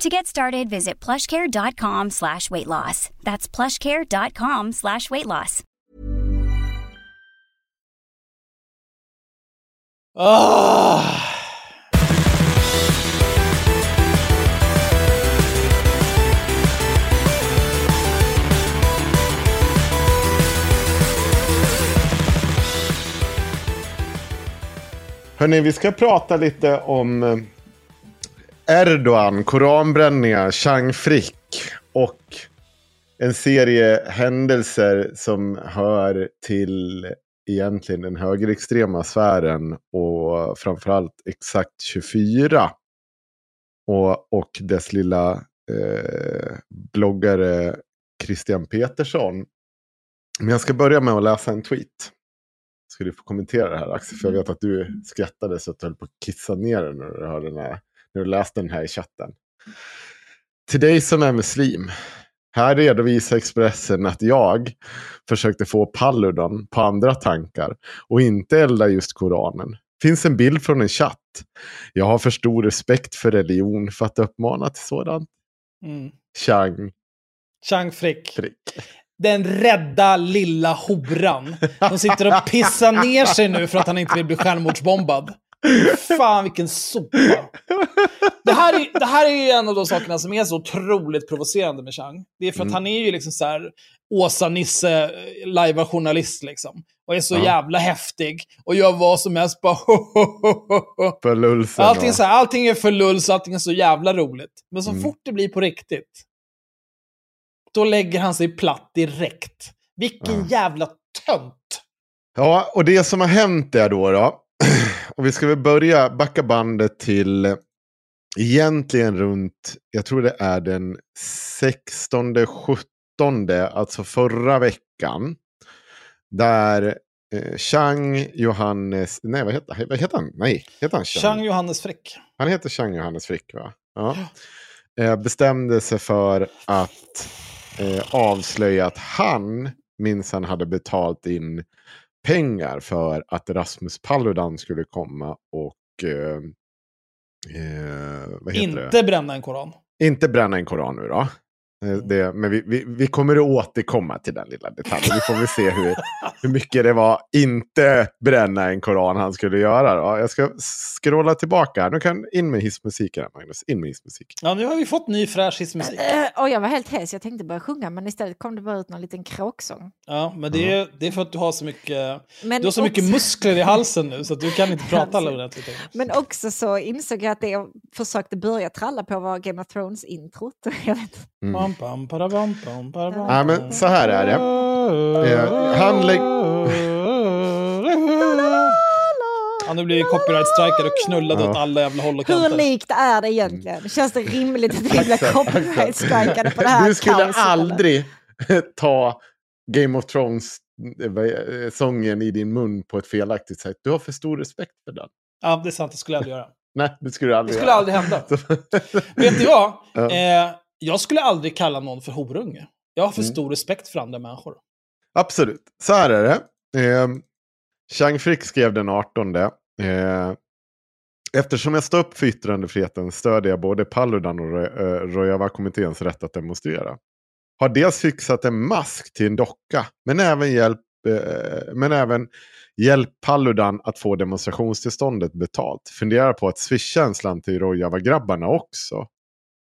To get started, visit plushcare.com slash weight loss. That's plushcare.com slash weight loss. Ah! Hörni, vi ska prata lite om eh, Erdogan, koranbränningar, Chang Frick och en serie händelser som hör till egentligen den högerextrema sfären och framförallt exakt 24 och, och dess lilla eh, bloggare Christian Petersson. Men jag ska börja med att läsa en tweet. Ska du få kommentera det här Axel? För jag vet att du skrattade så att du höll på att kissa ner dig när du, hörde den här, när du läste den här i chatten. Till dig som är muslim. Här redovisar Expressen att jag försökte få Paludan på andra tankar och inte elda just Koranen. Finns en bild från en chatt. Jag har för stor respekt för religion för att uppmana till sådant. Mm. Chang Chang Frick. Frick. Den rädda lilla horan. Som sitter och pissar ner sig nu för att han inte vill bli självmordsbombad. Fan vilken sopa. Det här, är, det här är en av de sakerna som är så otroligt provocerande med Chang. Det är för att han är ju liksom så här Åsa-Nisse, lajva journalist liksom. Och är så Ja. jävla häftig. Och gör vad som helst bara För lulsen. allting, så här, allting är för lulls, allting är så jävla roligt. Men så Mm. fort det blir på riktigt, då lägger han sig platt direkt. Vilken Ja. jävla tönt. Ja, och det som har hänt är då, då och vi ska väl börja backa bandet till egentligen runt, jag tror det är den 16, 17, alltså förra veckan. Där eh, Chang Johannes, nej vad heter, vad heter han? Nej, heter han Chang? Chang Johannes Frick. Han heter Chang Johannes Frick va? Ja. Eh, bestämde sig för att eh, avslöja att han minsann hade betalt in pengar för att Rasmus Paludan skulle komma och eh, eh, heter det? Inte bränna en koran. Inte bränna en koran nu då. Eh, Det, men vi, vi, vi kommer att återkomma till den lilla detaljen. Vi får väl se hur, hur mycket det var inte bränna en koran han skulle göra. Då. Jag ska scrolla tillbaka. här. Nu kan in med hissmusiken här, Magnus. In med hissmusiken. Ja, nu har vi fått ny fräsch hissmusik. Eh, och jag var helt hes, jag tänkte börja sjunga men istället kom det bara ut någon liten kråksång. Ja, men det är, det är för att du har så mycket, Men du har så mycket också- muskler i halsen nu så att du kan inte prata Alltså. ordentligt. längre. Men också så insåg jag att det jag försökte börja tralla på var Game of Thrones-introt. Mm. Pam, parabam, pam, parabam, Ja, men så här är det. Eh, han lägg- Han har blivit copyright-strikad och knullad Ja. åt alla jävla håll och Hur kanter. likt är det egentligen? Känns det rimligt att vi blir copyright-strikade på det här Du skulle kaoset, eller? aldrig ta Game of Thrones-sången i din mun på ett felaktigt sätt. Du har för stor respekt för den. Ja, det är sant. Det skulle jag aldrig göra. Nej, det skulle du Det aldrig skulle göra. aldrig hända. Vet du vad? Ja. Eh, jag skulle aldrig kalla någon för horunge. Jag har för Mm. stor respekt för andra människor. Absolut, så här är det. Eh, Chang Frick skrev den 18. Eh, eftersom jag står upp för yttrandefriheten stödjer jag både Paludan och eh, Rojava-kommitténs rätt att demonstrera. Har dels fixat en mask till en docka, men även hjälp, eh, men även hjälp Paludan att få demonstrationstillståndet betalt. Funderar på att swisha en slant till Rojava-grabbarna också.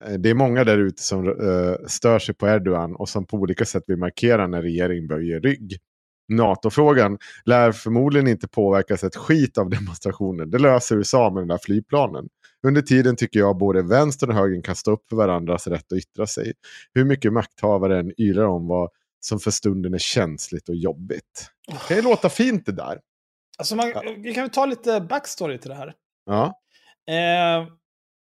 Eh, det är många där ute som uh, stör sig på Erdogan och som på olika sätt vill markera när regeringen böjer rygg. NATO-frågan lär förmodligen inte påverkas ett skit av demonstrationen. Det löser USA med den där flygplanen. Under tiden tycker jag både vänstern och högern kan stå upp för varandras rätt att yttra sig. Hur mycket makthavare än yrar om vad som för stunden är känsligt och jobbigt. Det kan ju låta fint det där. Alltså man, vi kan väl ta lite backstory till det här. Ja. Eh,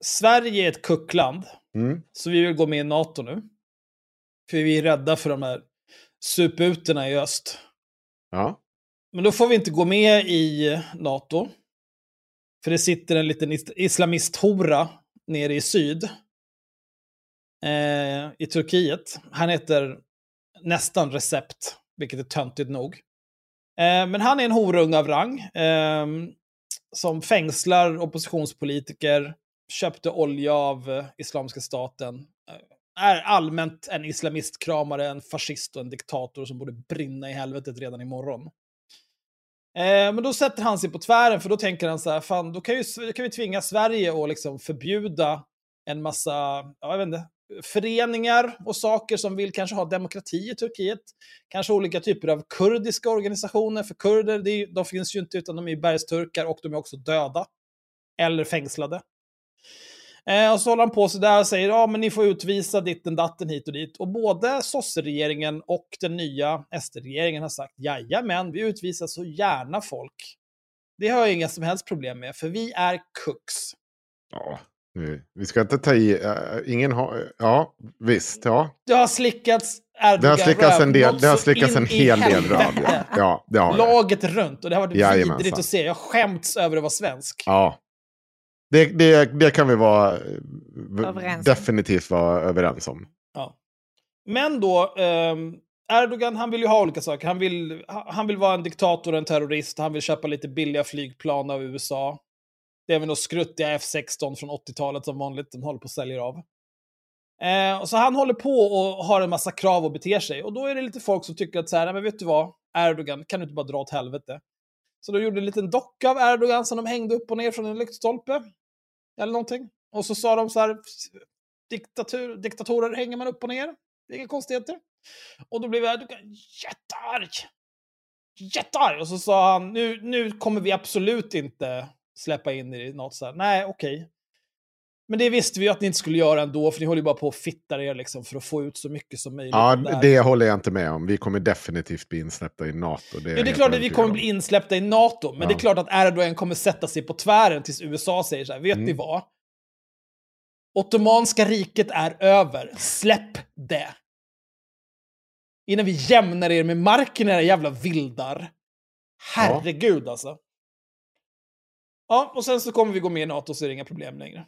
Sverige är ett kuckland, Mm. så vi vill gå med i NATO nu. För vi är rädda för de här suputerna i öst. Ja. Men då får vi inte gå med i NATO. För det sitter en liten is- islamisthora nere i syd. Eh, I Turkiet. Han heter nästan Recept, vilket är töntigt nog. Eh, men han är en horung av rang. Eh, som fängslar oppositionspolitiker, köpte olja av eh, Islamiska staten. Eh, är allmänt en islamistkramare, en fascist och en diktator som borde brinna i helvetet redan imorgon. Eh, men då sätter han sig på tvären för då tänker han så här, fan då kan, ju, då kan vi tvinga Sverige att liksom förbjuda en massa, ja, jag vet inte, föreningar och saker som vill kanske ha demokrati i Turkiet. Kanske olika typer av kurdiska organisationer, för kurder, det är, de finns ju inte utan de är bergsturkar och de är också döda. Eller fängslade. Eh, och så håller han på så där och säger ja men ni får utvisa ditten datten hit och dit. Och både sosseregeringen och den nya SD-regeringen har sagt jajamän, vi utvisar så gärna folk. Det har jag inga som helst problem med, för vi är cooks. ja. Vi ska inte ta i. eh, ingen har... Ja, visst. Ja. Det har slickats Erdogan Det har slickats en, del, det har slickats en hel del röv. Ja, ja. Laget runt och det har varit Jajamensan. vidrigt att se. Jag skämts över att vara svensk. Ja. Det, det, det kan vi vara eh, Överens definitivt vara överens om. Ja. Men då, ehm, Erdogan han vill ju ha olika saker. Han vill, ha- han vill vara en diktator en terrorist. Han vill köpa lite billiga flygplan av USA. Det är väl något skruttiga F16 från 80-talet som vanligt. De håller på att sälja av. Eh, och så han håller på och har en massa krav och beter sig. Och då är det lite folk som tycker att så här, "Nej, men vet du vad? Erdogan, kan du inte bara dra åt helvete? Så de gjorde en liten docka av Erdogan som de hängde upp och ner från en lyktstolpe. Eller någonting. Och så sa de så här, diktatur, diktatorer hänger man upp och ner. Det är inga konstigheter. Och då blev Erdogan jättearg. Jättearg! Och så sa han, nu, nu kommer vi absolut inte släppa in er i något så här. Nej, okej. Men det visste vi ju att ni inte skulle göra ändå, för ni håller ju bara på och fittar er liksom för att få ut så mycket som möjligt. Ja, av det håller jag inte med om. Vi kommer definitivt bli insläppta i NATO. Det är, Ja, det är klart att vi kommer om. bli insläppta i NATO, men Ja. det är klart att Erdogan kommer sätta sig på tvären tills USA säger så här, vet Mm. ni vad? Ottomanska riket är över, släpp det! Innan vi jämnar er med marken era jävla vildar. Herregud alltså. Ja, och sen så kommer vi gå med i NATO så är det inga problem längre.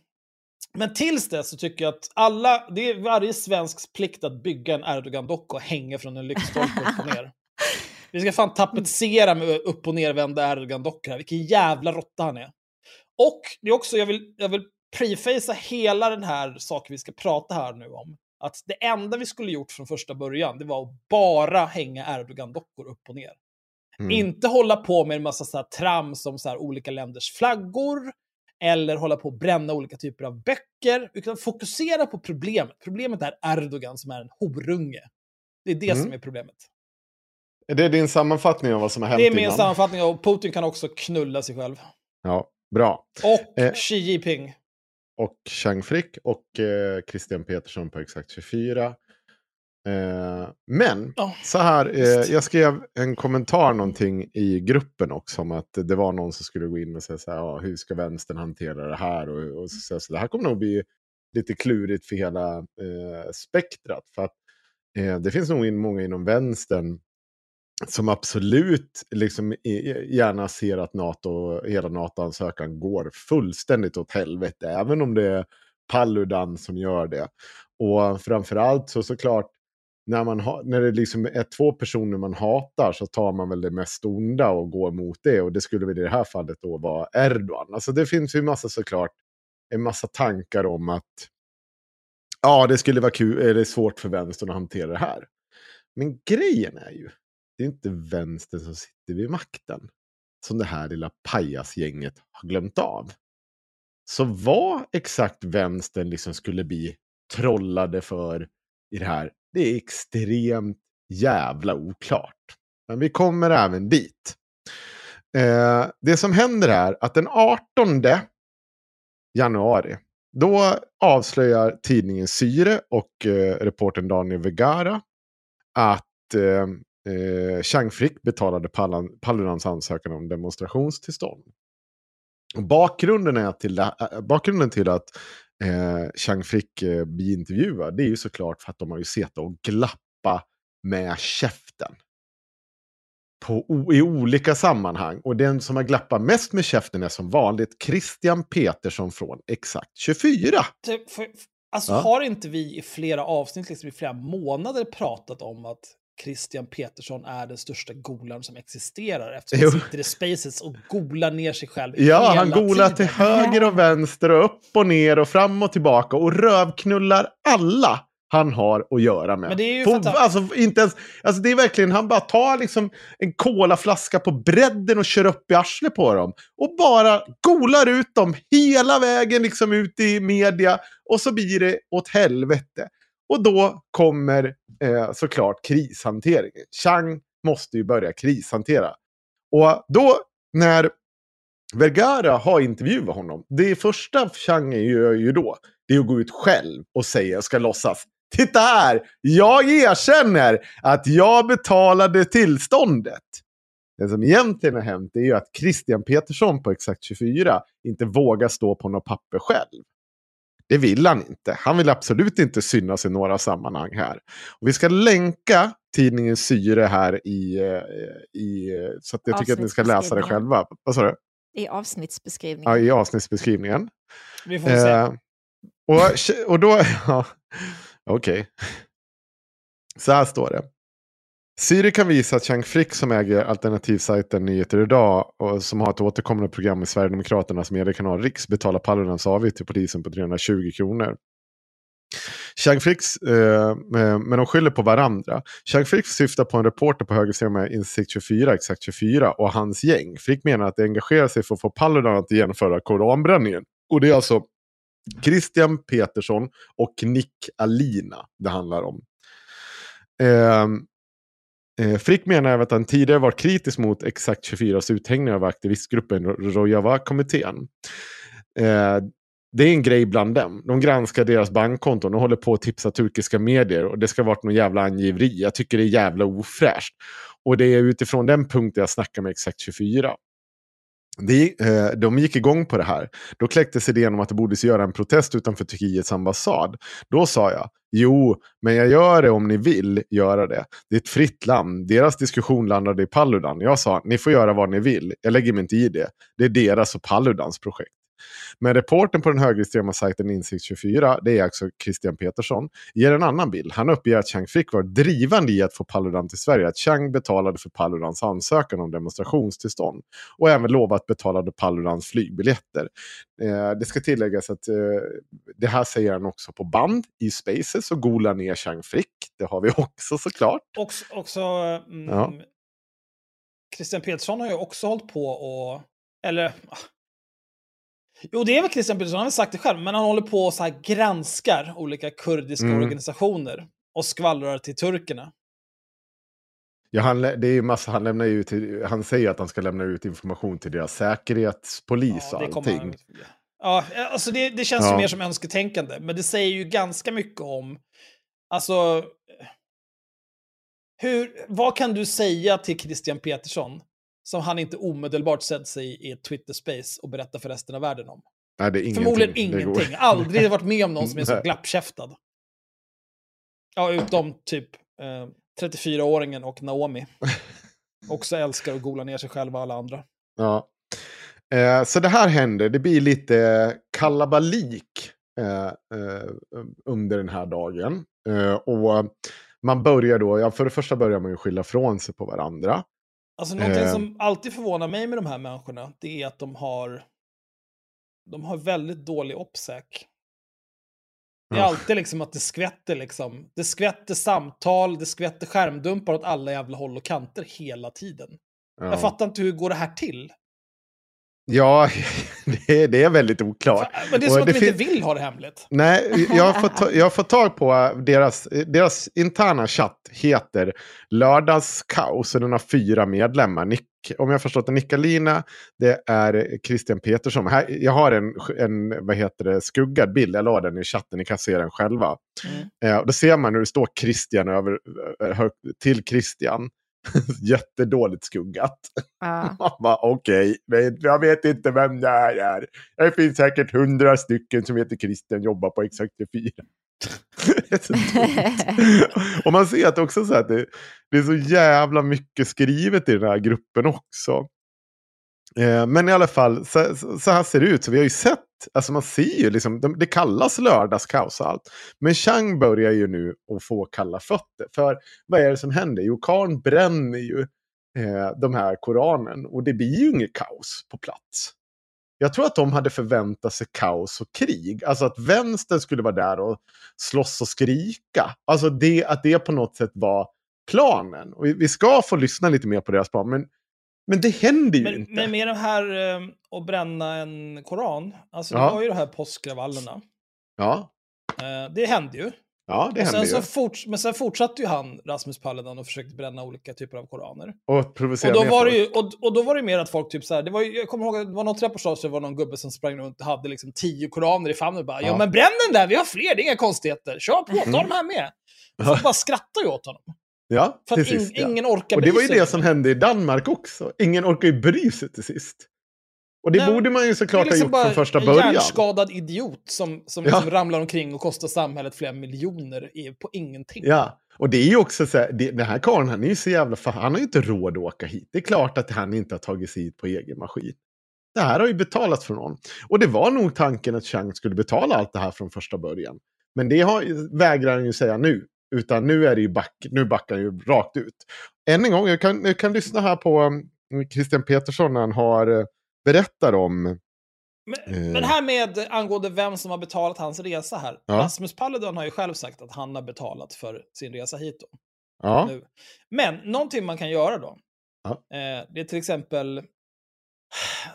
Men tills dess så tycker jag att alla, det är varje svensks plikt att bygga en Erdogan-docka och hänga från en lyktstolpe upp och ner. Vi ska fan tapetsera med upp och nervända Erdogan-dockor här. Vilken jävla råtta han är. Och det är också, jag vill, jag vill prefacea hela den här saken vi ska prata här nu om. Att det enda vi skulle gjort från första början, det var att bara hänga Erdogan-dockor upp och ner. Mm. Inte hålla på med en massa så här trams som så här olika länders flaggor, eller hålla på och bränna olika typer av böcker, utan fokusera på problemet. Problemet är Erdogan som är en horunge. Det är det Mm. som är problemet. Är det din sammanfattning av vad som har hänt Det är min innan? sammanfattning och Putin kan också knulla sig själv. Ja, bra. Och Eh. Xi Jinping. och Chang Frick och eh, Christian Petersson på exakt 24. Eh, men Ja, så här, eh, jag skrev en kommentar någonting i gruppen också om att det var någon som skulle gå in och säga så här, ja, hur ska vänstern hantera det här? Och, och så, så det här kommer nog bli lite klurigt för hela eh, spektrat. För att eh, det finns nog in, många inom vänstern som absolut liksom gärna ser att NATO, hela NATO-ansökan går fullständigt åt helvete. Även om det är Paludan som gör det. Och framförallt så såklart, när, man ha, när det liksom är två personer man hatar så tar man väl det mest onda och går mot det. Och det skulle väl i det här fallet då vara Erdogan. Alltså det finns ju massa såklart, en massa tankar om att ja, det skulle vara kul, är det svårt för vänstern att hantera det här. Men grejen är ju, det är inte vänstern som sitter vid makten. Som det här lilla pajasgänget har glömt av. Så vad exakt vänstern liksom skulle bli trollade för i det här, det är extremt jävla oklart. Men vi kommer även dit. Eh, det som händer är att den 18 januari, då avslöjar tidningen Syre och eh, reporten Daniel Vegara att eh, eh, Chang Frick betalade Paludans ansökan om demonstrationstillstånd. Bakgrunden, är till, eh, bakgrunden till att eh, Chang Frick eh, blir intervjuad det är ju såklart för att de har ju sett och glappa med käften. På, I olika sammanhang. Och den som har glappat mest med käften är som vanligt Christian Petersson från Exakt 24. Alltså ja. har inte vi i flera avsnitt, liksom i flera månader pratat om att Christian Petersson är den största golaren som existerar eftersom han sitter i spaces och golar ner sig själv Ja, han golar till höger och vänster och upp och ner och fram och tillbaka och rövknullar alla han har att göra med. Men det är ju på, alltså, inte ens, alltså det är verkligen, han bara tar liksom en kolaflaska på bredden och kör upp i arslet på dem. Och bara golar ut dem hela vägen liksom ut i media. Och så blir det åt helvete. Och då kommer eh, såklart krishanteringen. Chang måste ju börja krishantera. Och då när Vergara har intervjuat honom, det första Chang gör ju då, det är att gå ut själv och säga, ska låtsas, titta här, jag erkänner att jag betalade tillståndet. Det som egentligen har hänt är ju att Christian Petersson på Exakt 24 inte vågar stå på något papper själv. Det vill han inte. Han vill absolut inte synas i några sammanhang här. Och vi ska länka tidningen Syre här i, eh, i så att jag tycker att ni ska läsa det själva. Vad sa du? I avsnittsbeskrivningen. Ja, i avsnittsbeskrivningen. Vi får se. Eh, och, och då, ja, okej. Okay. Så här står det. Siri kan visa att Chang Frick som äger alternativsajten Nyheter Idag och som har ett återkommande program i Sverigedemokraternas mediekanal Riks betalar Paludans avgift till polisen på 320 kronor. Chang Fricks, eh, eh, men de skyller på varandra. Chang Frick syftar på en reporter på högersidan Insikt 24, Exakt 24 och hans gäng. Frick menar att de engagerar sig för att få Paludan att genomföra koranbränningen. Och det är alltså Christian Petersson och Nick Alina det handlar om. Eh, Eh, Frick menar även att han tidigare varit kritisk mot Exakt 24s uthängning av aktivistgruppen Rojava-kommittén. Eh, det är en grej bland dem. De granskar deras bankkonton och håller på att tipsa turkiska medier. Och det ska ha varit någon jävla angiveri. Jag tycker det är jävla ofräscht. Och det är utifrån den punkten jag snackar med Exakt 24. De, eh, de gick igång på det här. Då kläcktes idén om att det borde göra en protest utanför Turkiets ambassad. Då sa jag, jo, men jag gör det om ni vill göra det. Det är ett fritt land. Deras diskussion landade i Paludan. Jag sa, ni får göra vad ni vill. Jag lägger mig inte i det. Det är deras och Paludans projekt. Men reporten på den högerextrema sajten Insikt24, det är alltså Christian Petersson, ger en annan bild. Han uppger att Chang Frick var drivande i att få Paludan till Sverige. Att Chang betalade för Paludans ansökan om demonstrationstillstånd. Och även lovat betalade Paludans flygbiljetter. Eh, det ska tilläggas att eh, det här säger han också på band i Spaces och golar ner Chang Frick. Det har vi också såklart. Också, också mm, ja. Christian Petersson har ju också hållit på och eller Jo, det är väl Christian Petersson, han har sagt det själv, men han håller på och så här granskar olika kurdiska mm. organisationer och skvallrar till turkerna. Ja, han, det är massa, han, lämnar ut, han säger att han ska lämna ut information till deras säkerhetspolis ja, och allting. Han, ja, alltså det, det känns ja. ju mer som önsketänkande, men det säger ju ganska mycket om, alltså, hur, vad kan du säga till Christian Petersson som han inte omedelbart sätter sig i ett Twitter-space och berättar för resten av världen om. Nej, det är ingenting. Förmodligen ingenting. Aldrig varit med om någon som är så glappkäftad. Ja, utom typ eh, 34-åringen och Naomi. Också älskar att gola ner sig själva och alla andra. Ja. Eh, så det här händer. Det blir lite kalabalik eh, eh under den här dagen. Eh, och man börjar då, ja, för det första börjar man ju skylla från sig på varandra. Alltså någonting Eh. som alltid förvånar mig med de här människorna, det är att de har, de har väldigt dålig OPSEC. Det är alltid liksom att det skvätter liksom. Det skvätter samtal, det skvätter skärmdumpar åt alla jävla håll och kanter hela tiden. Ja, Jag fattar inte hur går det här till? Ja det, är- det är väldigt oklart. Men det är som att det de inte vill ha det hemligt. Nej, jag har fått, jag har fått tag på deras, deras interna chatt heter Lördagskaos och den har fyra medlemmar. Nick, om jag har förstått det, Nickalina, det är Christian Petersson. Här, jag har en, en vad heter det, skuggad bild, jag la den i chatten, ni kan se den själva. Mm. Eh, och då ser man hur det står Christian över, till Christian. Jättedåligt skuggat. Bara, Okej, men jag vet inte vem det här är. Det finns säkert hundra stycken som heter Christian jobbar på Exakt 4. det är så dumt. Och man ser att också så att det, det är så jävla mycket skrivet i den här gruppen också. Eh, men i alla fall, så, så här ser det ut. Så vi har ju sett, alltså man ser ju liksom, det, det kallas lördagskaos och allt. Men Chang börjar ju nu att få kalla fötter. För vad är det som händer? Jo, Karn bränner ju eh, de här Koranen. Och det blir ju inget kaos på plats. Jag tror att de hade förväntat sig kaos och krig. Alltså att vänstern skulle vara där och slåss och skrika. Alltså det, att det på något sätt var planen. Och vi- vi ska få lyssna lite mer på deras plan. Men, men det händer ju Men, inte. men med det här eh, att bränna en koran, alltså det Ja. var ju de här påskkravallerna. Ja, Eh, det hände ju. ja det Och händer sen ju. så forts- men sen fortsatte ju han, Rasmus Paludan, och försökte bränna olika typer av koraner. Och provocera Och då, var det ju, och, och då var det mer att folk typ så här, det var ju, jag kommer ihåg att det var något reportage där det var någon gubbe som sprang runt och hade liksom tio koraner i famnen och bara ja. Ja. men bränn den där, vi har fler, det är inga konstigheter, kör på, ta Mm. de här med. Ja. Folk bara skrattar ju åt honom. Ja, För till in, sist. ja. ingen orkar Och det var ju det som hände i Danmark också. Ingen orkar ju bry sig till sist. Och det Nej, borde man ju såklart ha liksom gjort bara från första en början. hjärnskadad idiot som, som Ja. liksom ramlar omkring och kostar samhället flera miljoner på ingenting. Ja, och det är ju också så här, det, den här karln han är ju så jävla, han har ju inte råd att åka hit. Det är klart att han inte har tagit sig hit på egen maskin. Det här har ju betalats från honom. Och det var nog tanken att Chang skulle betala allt det här från första början. Men det har, vägrar han ju säga nu. Utan nu är det ju back, nu backar ju rakt ut. Än en gång, jag kan, jag kan lyssna här på um, Christian Petersson när han har uh, berättar om... Men, Eh. men här med angående vem som har betalat hans resa här. Ja. Rasmus Paludan har ju själv sagt att han har betalat för sin resa hit. Då, Ja, nu. Men någonting man kan göra då. Ja. Eh, det är till exempel...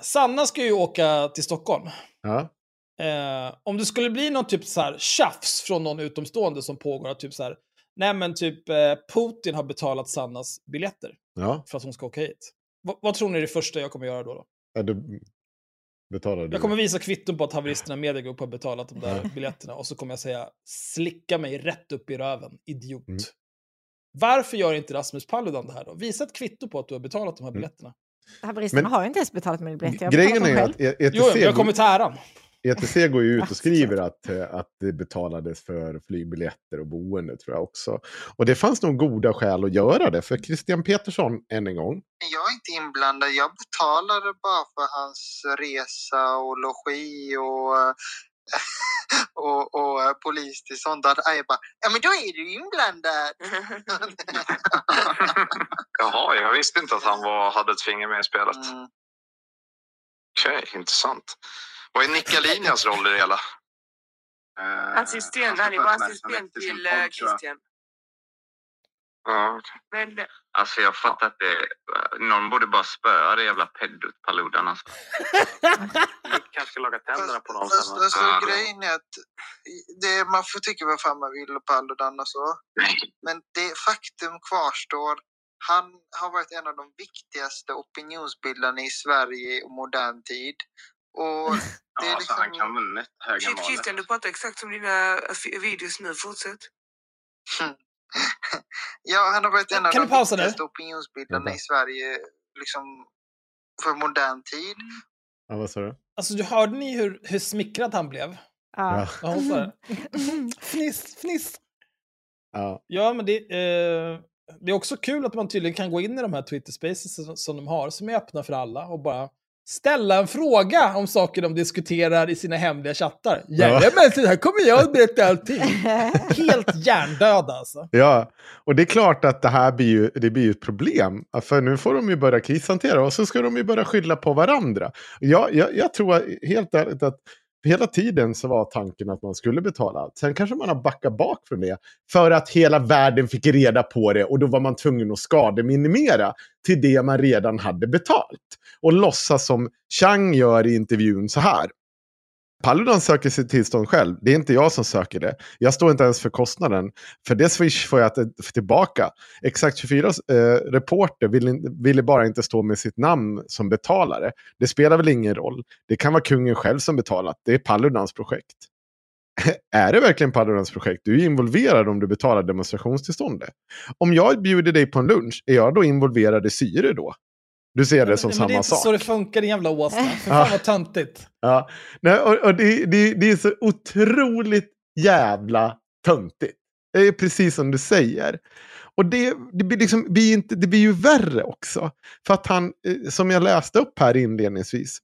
Sanna ska ju åka till Stockholm. ja, Eh, om det skulle bli någon typ så här tjafs från någon utomstående som pågår, att typ så här, nej men typ eh, Putin har betalat Sannas biljetter ja. för att hon ska åka hit. Va- vad tror ni är det första jag kommer göra då? då? ja du betalar du. Jag kommer visa kvitton på att haveristerna Media Group har betalat de där biljetterna och så kommer jag säga slicka mig rätt upp i röven, idiot. Mm. Varför gör inte Rasmus Paludan det här då? Visa ett kvitto på att du har betalat de här Mm. biljetterna. Haveristerna Men- har ju inte ens betalat min biljett. Jag har Grejen är själv. att ETC, Jo, jag kommer till äran. ETC går ju ut och skriver att, eh, att det betalades för flygbiljetter och boende tror jag också. Och det fanns nog goda skäl att göra det. För Christian Petersson, än en gång, Jag är inte inblandad. Jag betalade bara för hans resa och logi och, och, och eh, polistillstånd. Där jag bara, ja men då är du inblandad. Jaha, jag visste inte att han var, hade ett finger med i spelet. Mm. Okej, intressant. Vad är Nickalinas roll i det hela? Assistent, han är bara assistent till eh, Christian. Ja. Men eh, Alltså jag fattar att det... Någon borde bara spöa det jävla peddot Paludan alltså. kanske laga tänderna på någon Fast, sen. alltså, Ja. grejen är att det, man får tycka vad fan man vill och Paludan och så. Men det faktum kvarstår. Han har varit en av de viktigaste opinionsbildarna i Sverige i modern tid. Och det är Ja, så han liksom... kan vunnit höga shit. Christian, du pratar exakt som dina eh, videos nu. Fortsätt. ja, han har varit en av Kan de viktigaste opinionsbildarna i Sverige liksom, för modern tid. ja, vad sa du? Alltså, du hörde ni hur, hur smickrad han blev? Ja. Ja, hon sa det. Fniss, fniss. Ja, Ja, men det, eh, det är också kul att man tydligen kan gå in i de här Twitter Spaces som, som de har, som är öppna för alla och bara ställa en fråga om saker de diskuterar i sina hemliga chattar. Jajamensan, här kommer jag att berätta allting. Helt hjärndöda alltså. Ja, och det är klart att det här blir ju, det blir ett problem. För nu får de ju börja krishantera och så ska de ju börja skylla på varandra. Jag, jag, jag tror helt ärligt att hela tiden så var tanken att man skulle betala allt. Sen kanske man har backat bak från det. För att hela världen fick reda på det och då var man tvungen att skademinimera till det man redan hade betalt. Och låtsas som Chang gör i intervjun så här. Paludan söker sitt tillstånd själv. Det är inte jag som söker det. Jag står inte ens för kostnaden. För det Swish får jag tillbaka. Exakt 24 eh, reporter ville, ville bara inte stå med sitt namn som betalare. Det spelar väl ingen roll. Det kan vara kungen själv som betalat. Det är Paludans projekt. är det verkligen Paludans projekt? Du är involverad om du betalar demonstrationstillståndet. Om jag bjuder dig på en lunch, är jag då involverad i syre då? Du ser det som men, samma men det är inte sak. så det funkar, din jävla åsna. För fan vad töntigt. Ja, Nej, och, och det, det, det är så otroligt jävla töntigt. Det är precis som du säger. Och det, det, blir liksom, blir inte, det blir ju värre också. För att han, eh, som jag läste upp här inledningsvis.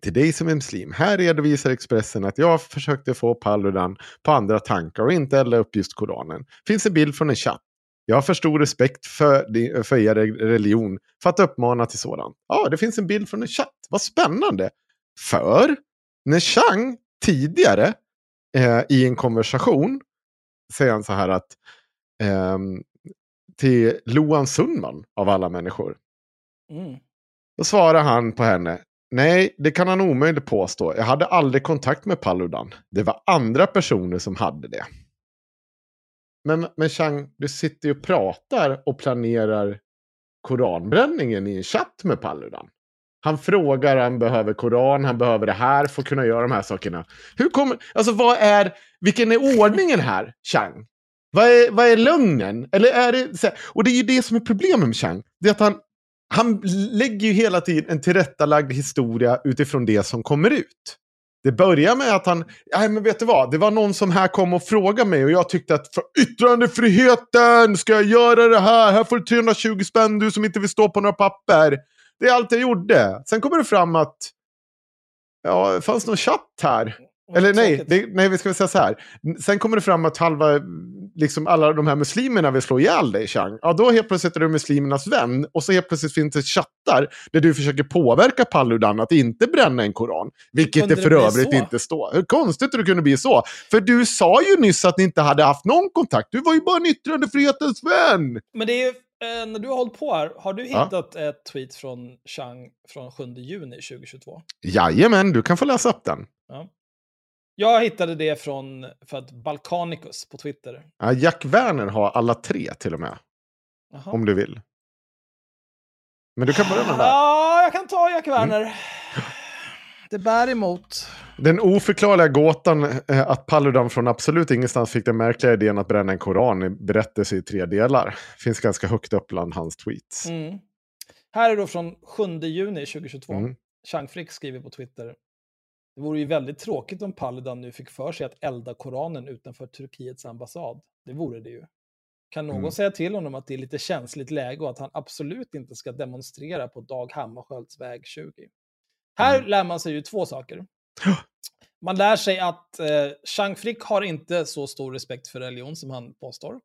Till dig som är muslim. Här redovisar Expressen att jag försökte få Paludan på andra tankar och inte elda upp just Koranen. Finns en bild från en chatt. Jag har för stor respekt för, för er religion för att uppmana till sådant. Ja, det finns en bild från en chatt. Vad spännande. För när Chang tidigare eh, i en konversation säger han så här att eh, till Loan Sundman av alla människor. Mm. Då svarar han på henne. Nej, det kan han omöjligt påstå. Jag hade aldrig kontakt med Paludan. Det var andra personer som hade det. Men, men Chang, du sitter ju och pratar och planerar koranbränningen i en chatt med Paludan. Han frågar, han behöver koran, han behöver det här för att kunna göra de här sakerna. Hur kommer, alltså vad är, vilken är ordningen här, Chang? Vad är, vad är lögnen? Eller är det, så här, och det är ju det som är problemet med Chang. Det är att han, han lägger ju hela tiden en tillrättalagd historia utifrån det som kommer ut. Det börjar med att han, nej men vet du vad, det var någon som här kom och frågade mig och jag tyckte att för yttrandefriheten ska jag göra det här, här får du 320 spänn du som inte vill stå på några papper. Det är allt jag gjorde. Sen kommer det fram att, ja, det fanns någon chatt här. Eller nej, det, nej, vi ska säga så här. Sen kommer det fram att halva, liksom alla de här muslimerna vill slå ihjäl dig, Chang. Ja, då helt plötsligt är du muslimernas vän. Och så helt plötsligt finns det chattar där du försöker påverka Paludan att inte bränna en koran. Vilket det för det övrigt så? inte står. Hur konstigt att det kunde bli så. För du sa ju nyss att ni inte hade haft någon kontakt. Du var ju bara en yttrandefrihetens vän. Men det är ju, eh, när du har hållit på här, har du Ja. hittat ett tweet från Chang från 7 juni 2022? Jajamän, du kan få läsa upp den. Ja. Jag hittade det från för att Balkanicus på Twitter. Ja, Jack Werner har alla tre till och med. Jaha. Om du vill. Men du kan börja med den där. Ja, jag kan ta Jack Mm. Werner. Det bär emot. Den oförklarliga gåtan eh, att Paludan från absolut ingenstans fick den märkliga idén att bränna en koran i berättelse i tre delar. Finns ganska högt upp bland hans tweets. Mm. Här är då från 7 juni 2022. Mm. Chang Frick skriver på Twitter. Det vore ju väldigt tråkigt om Paludan nu fick för sig att elda Koranen utanför Turkiets ambassad. Det vore det ju. Kan någon Mm. säga till honom att det är lite känsligt läge och att han absolut inte ska demonstrera på Dag Hammarskjölds väg 20? Här Mm. lär man sig ju två saker. Man lär sig att eh, Chang Frick har inte så stor respekt för religion som han påstår.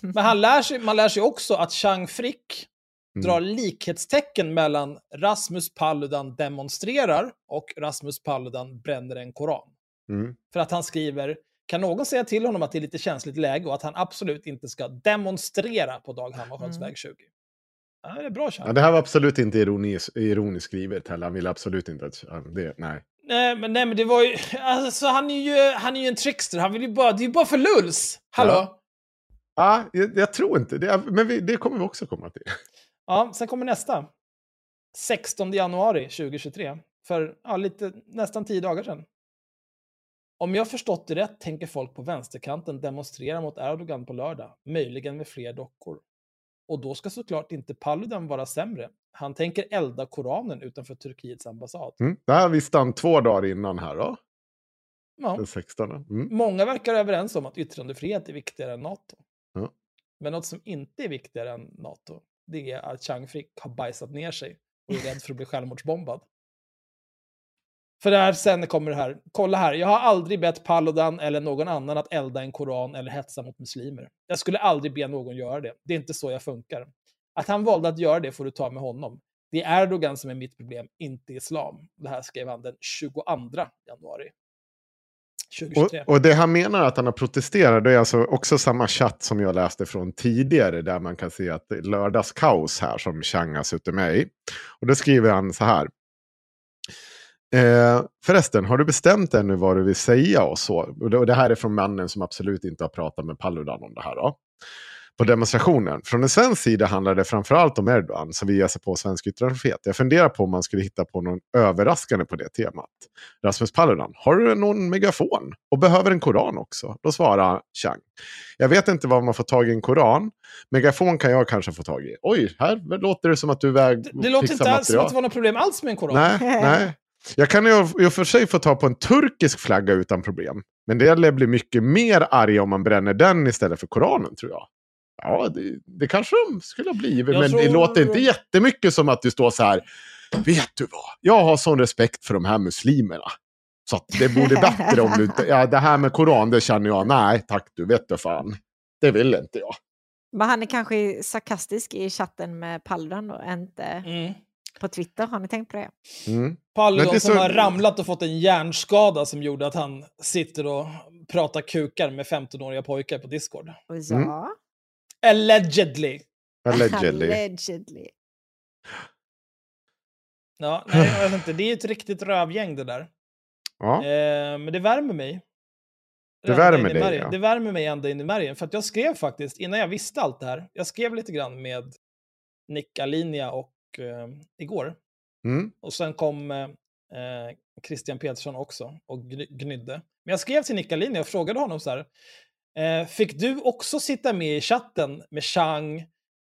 Men han lär sig, man lär sig också att Chang Frick Mm. drar likhetstecken mellan Rasmus Paludan demonstrerar och Rasmus Paludan bränner en koran. Mm. För att han skriver, kan någon säga till honom att det är lite känsligt läge och att han absolut inte ska demonstrera på Dag Hammarskjölds Mm. väg 20? Ja, det är bra. Ja, det här var absolut inte ironiskt, ironiskt skrivet heller. Han ville absolut inte att... Det, nej. Nej, men, nej, men det var ju... Alltså, han är ju, han är ju en trickster. Han vill ju bara... Det är ju bara för lulls! Hallå? Ja. Ja, jag, jag tror inte det. Men vi, det kommer vi också komma till. Ja, sen kommer nästa. 16 januari 2023. För ja, lite, nästan tio dagar sedan. Om jag förstått det rätt tänker folk på vänsterkanten demonstrera mot Erdogan på lördag, möjligen med fler dockor. Och då ska såklart inte Paludan vara sämre. Han tänker elda Koranen utanför Turkiets ambassad. Mm. Det här visste han två dagar innan här då. Ja. Den 16. Mm. Många verkar överens om att yttrandefrihet är viktigare än NATO. Ja. Men något som inte är viktigare än NATO, det är att Chang Frick har bajsat ner sig och är rädd för att bli självmordsbombad. För där sen kommer det här, kolla här, jag har aldrig bett Paludan eller någon annan att elda en koran eller hetsa mot muslimer. Jag skulle aldrig be någon göra det. Det är inte så jag funkar. Att han valde att göra det får du ta med honom. Det är Erdogan som är mitt problem, inte islam. Det här skrev han den 22 januari och, och det han menar att han har protesterat, det är alltså också samma chatt som jag läste från tidigare, där man kan se att det är lördagskaos här som Chang har suttit med i. Och då skriver han så här. Eh, förresten, har du bestämt ännu vad du vill säga och så? Och det, och det här är från mannen som absolut inte har pratat med Paludan om det här. Då. På demonstrationen. Från en svensk sida handlar det framförallt om Erdogan som vill ge sig på svensk yttrandefrihet. Jag funderar på om man skulle hitta på någon överraskande på det temat. Rasmus Paludan, har du någon megafon? Och behöver en koran också? Då svarar Chang. Jag vet inte var man får tag i en koran. Megafon kan jag kanske få tag i. Oj, här låter det som att du väg Det låter fixar inte alls som att det var något problem alls med en koran. Nej, nej. Jag kan ju i och för sig få ta på en turkisk flagga utan problem. Men det lär bli mycket mer arg om man bränner den istället för Koranen tror jag. Ja, det, det kanske de skulle ha blivit. Jag men det tror- låter inte jättemycket som att du står så här. Vet du vad? Jag har sån respekt för de här muslimerna. Så att det borde bättre om du. Ja, det här med Koran, det känner jag. Nej, tack du. Vet du fan. Det vill inte jag. Men han är kanske sarkastisk i chatten med Paludan och inte Mm. på Twitter. Har ni tänkt på det? Mm. Paludan det som så- har ramlat och fått en hjärnskada som gjorde att han sitter och pratar kukar med 15-åriga pojkar på Discord. Och Mm. Allegedly. Allegedly. allegedly. Ja, nej, jag vet inte. Det är ett riktigt rövgäng det där. Ja. Eh, men det värmer mig. Det värmer dig, ja. Det värmer mig ända in i märgen. För att jag skrev faktiskt, innan jag visste allt det här, jag skrev lite grann med Nick Alinia och eh, igår. Mm. Och sen kom eh, Christian Petersson också och gny- gnydde. Men jag skrev till Nick Alinia och frågade honom så här. Eh, fick du också sitta med i chatten med Chang,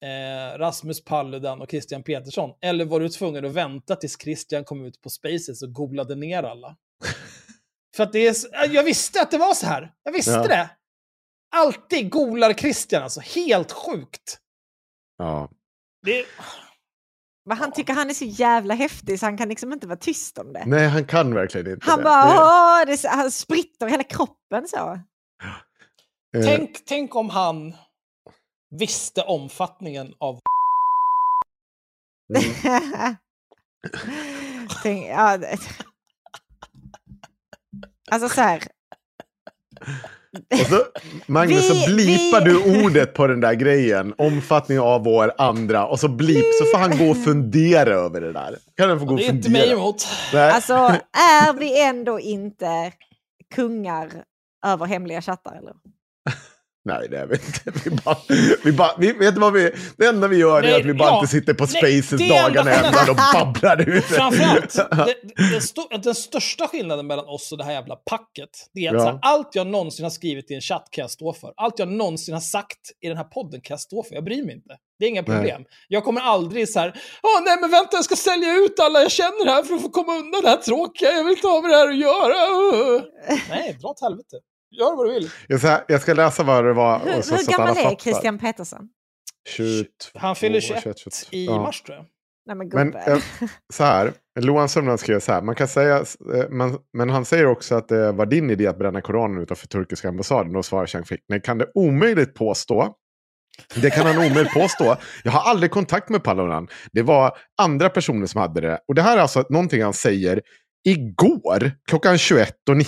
eh, Rasmus Paludan och Christian Petersson? Eller var du tvungen att vänta tills Christian kom ut på Spaces och googlade ner alla? För att det är, s- jag visste att det var så här. Jag visste Ja. det. Alltid googlar Christian alltså. Helt sjukt. Ja. Det, Men han tycker han är så jävla häftig så han kan liksom inte vara tyst om det. Nej, han kan verkligen inte Han det. bara, Det- är så- han spritter hela kroppen så. Eh, tänk, tänk om han visste omfattningen av mm. Tänk, ja, det- alltså så här. Och så, Magnus, Vi- så blipar vi- du ordet på den där grejen. Omfattning av vår andra. Och så blip, så får han gå och fundera över det där. Kan han få gå och Det är inte fundera? mig emot. Nej. Alltså, är vi ändå inte kungar över hemliga chattar? Eller? Nej, det är vi inte. Vi bara, vi bara, vi, vet vad vi, det enda vi gör är Nej, att vi bara ja. inte sitter på Nej, spaces är dagarna ända och babblar ut. Framförallt, det, det, sto- den största skillnaden mellan oss och det här jävla packet, det är att Ja. så här, allt jag någonsin har skrivit i en chatt kan jag stå för. Allt jag någonsin har sagt i den här podden kan jag stå för. Jag bryr mig inte. Det är inga Nej. problem. Jag kommer aldrig så här, åh nej men vänta jag ska sälja ut alla jag känner här för att få komma undan det här tråkiga, jag vill inte ha med det här att göra. Nej, dra åt helvete. Gör vad du vill. Jag, ska, jag ska läsa vad det var. Hur, och så, hur gammal är. Christian Petersson? 22, Han fyller 21 22. i Ja. mars tror jag. Nej men Men eh, så här, Lohan Sundman skrev så här, man kan säga, eh, man, men han säger också att det var din idé att bränna Koranen utanför turkiska ambassaden. Då svarar Chang Frick, nej kan det omöjligt påstå. Det kan han omöjligt påstå. Jag har aldrig kontakt med Paludan. Det var andra personer som hade det. Och det här är alltså någonting han säger igår klockan 21.19.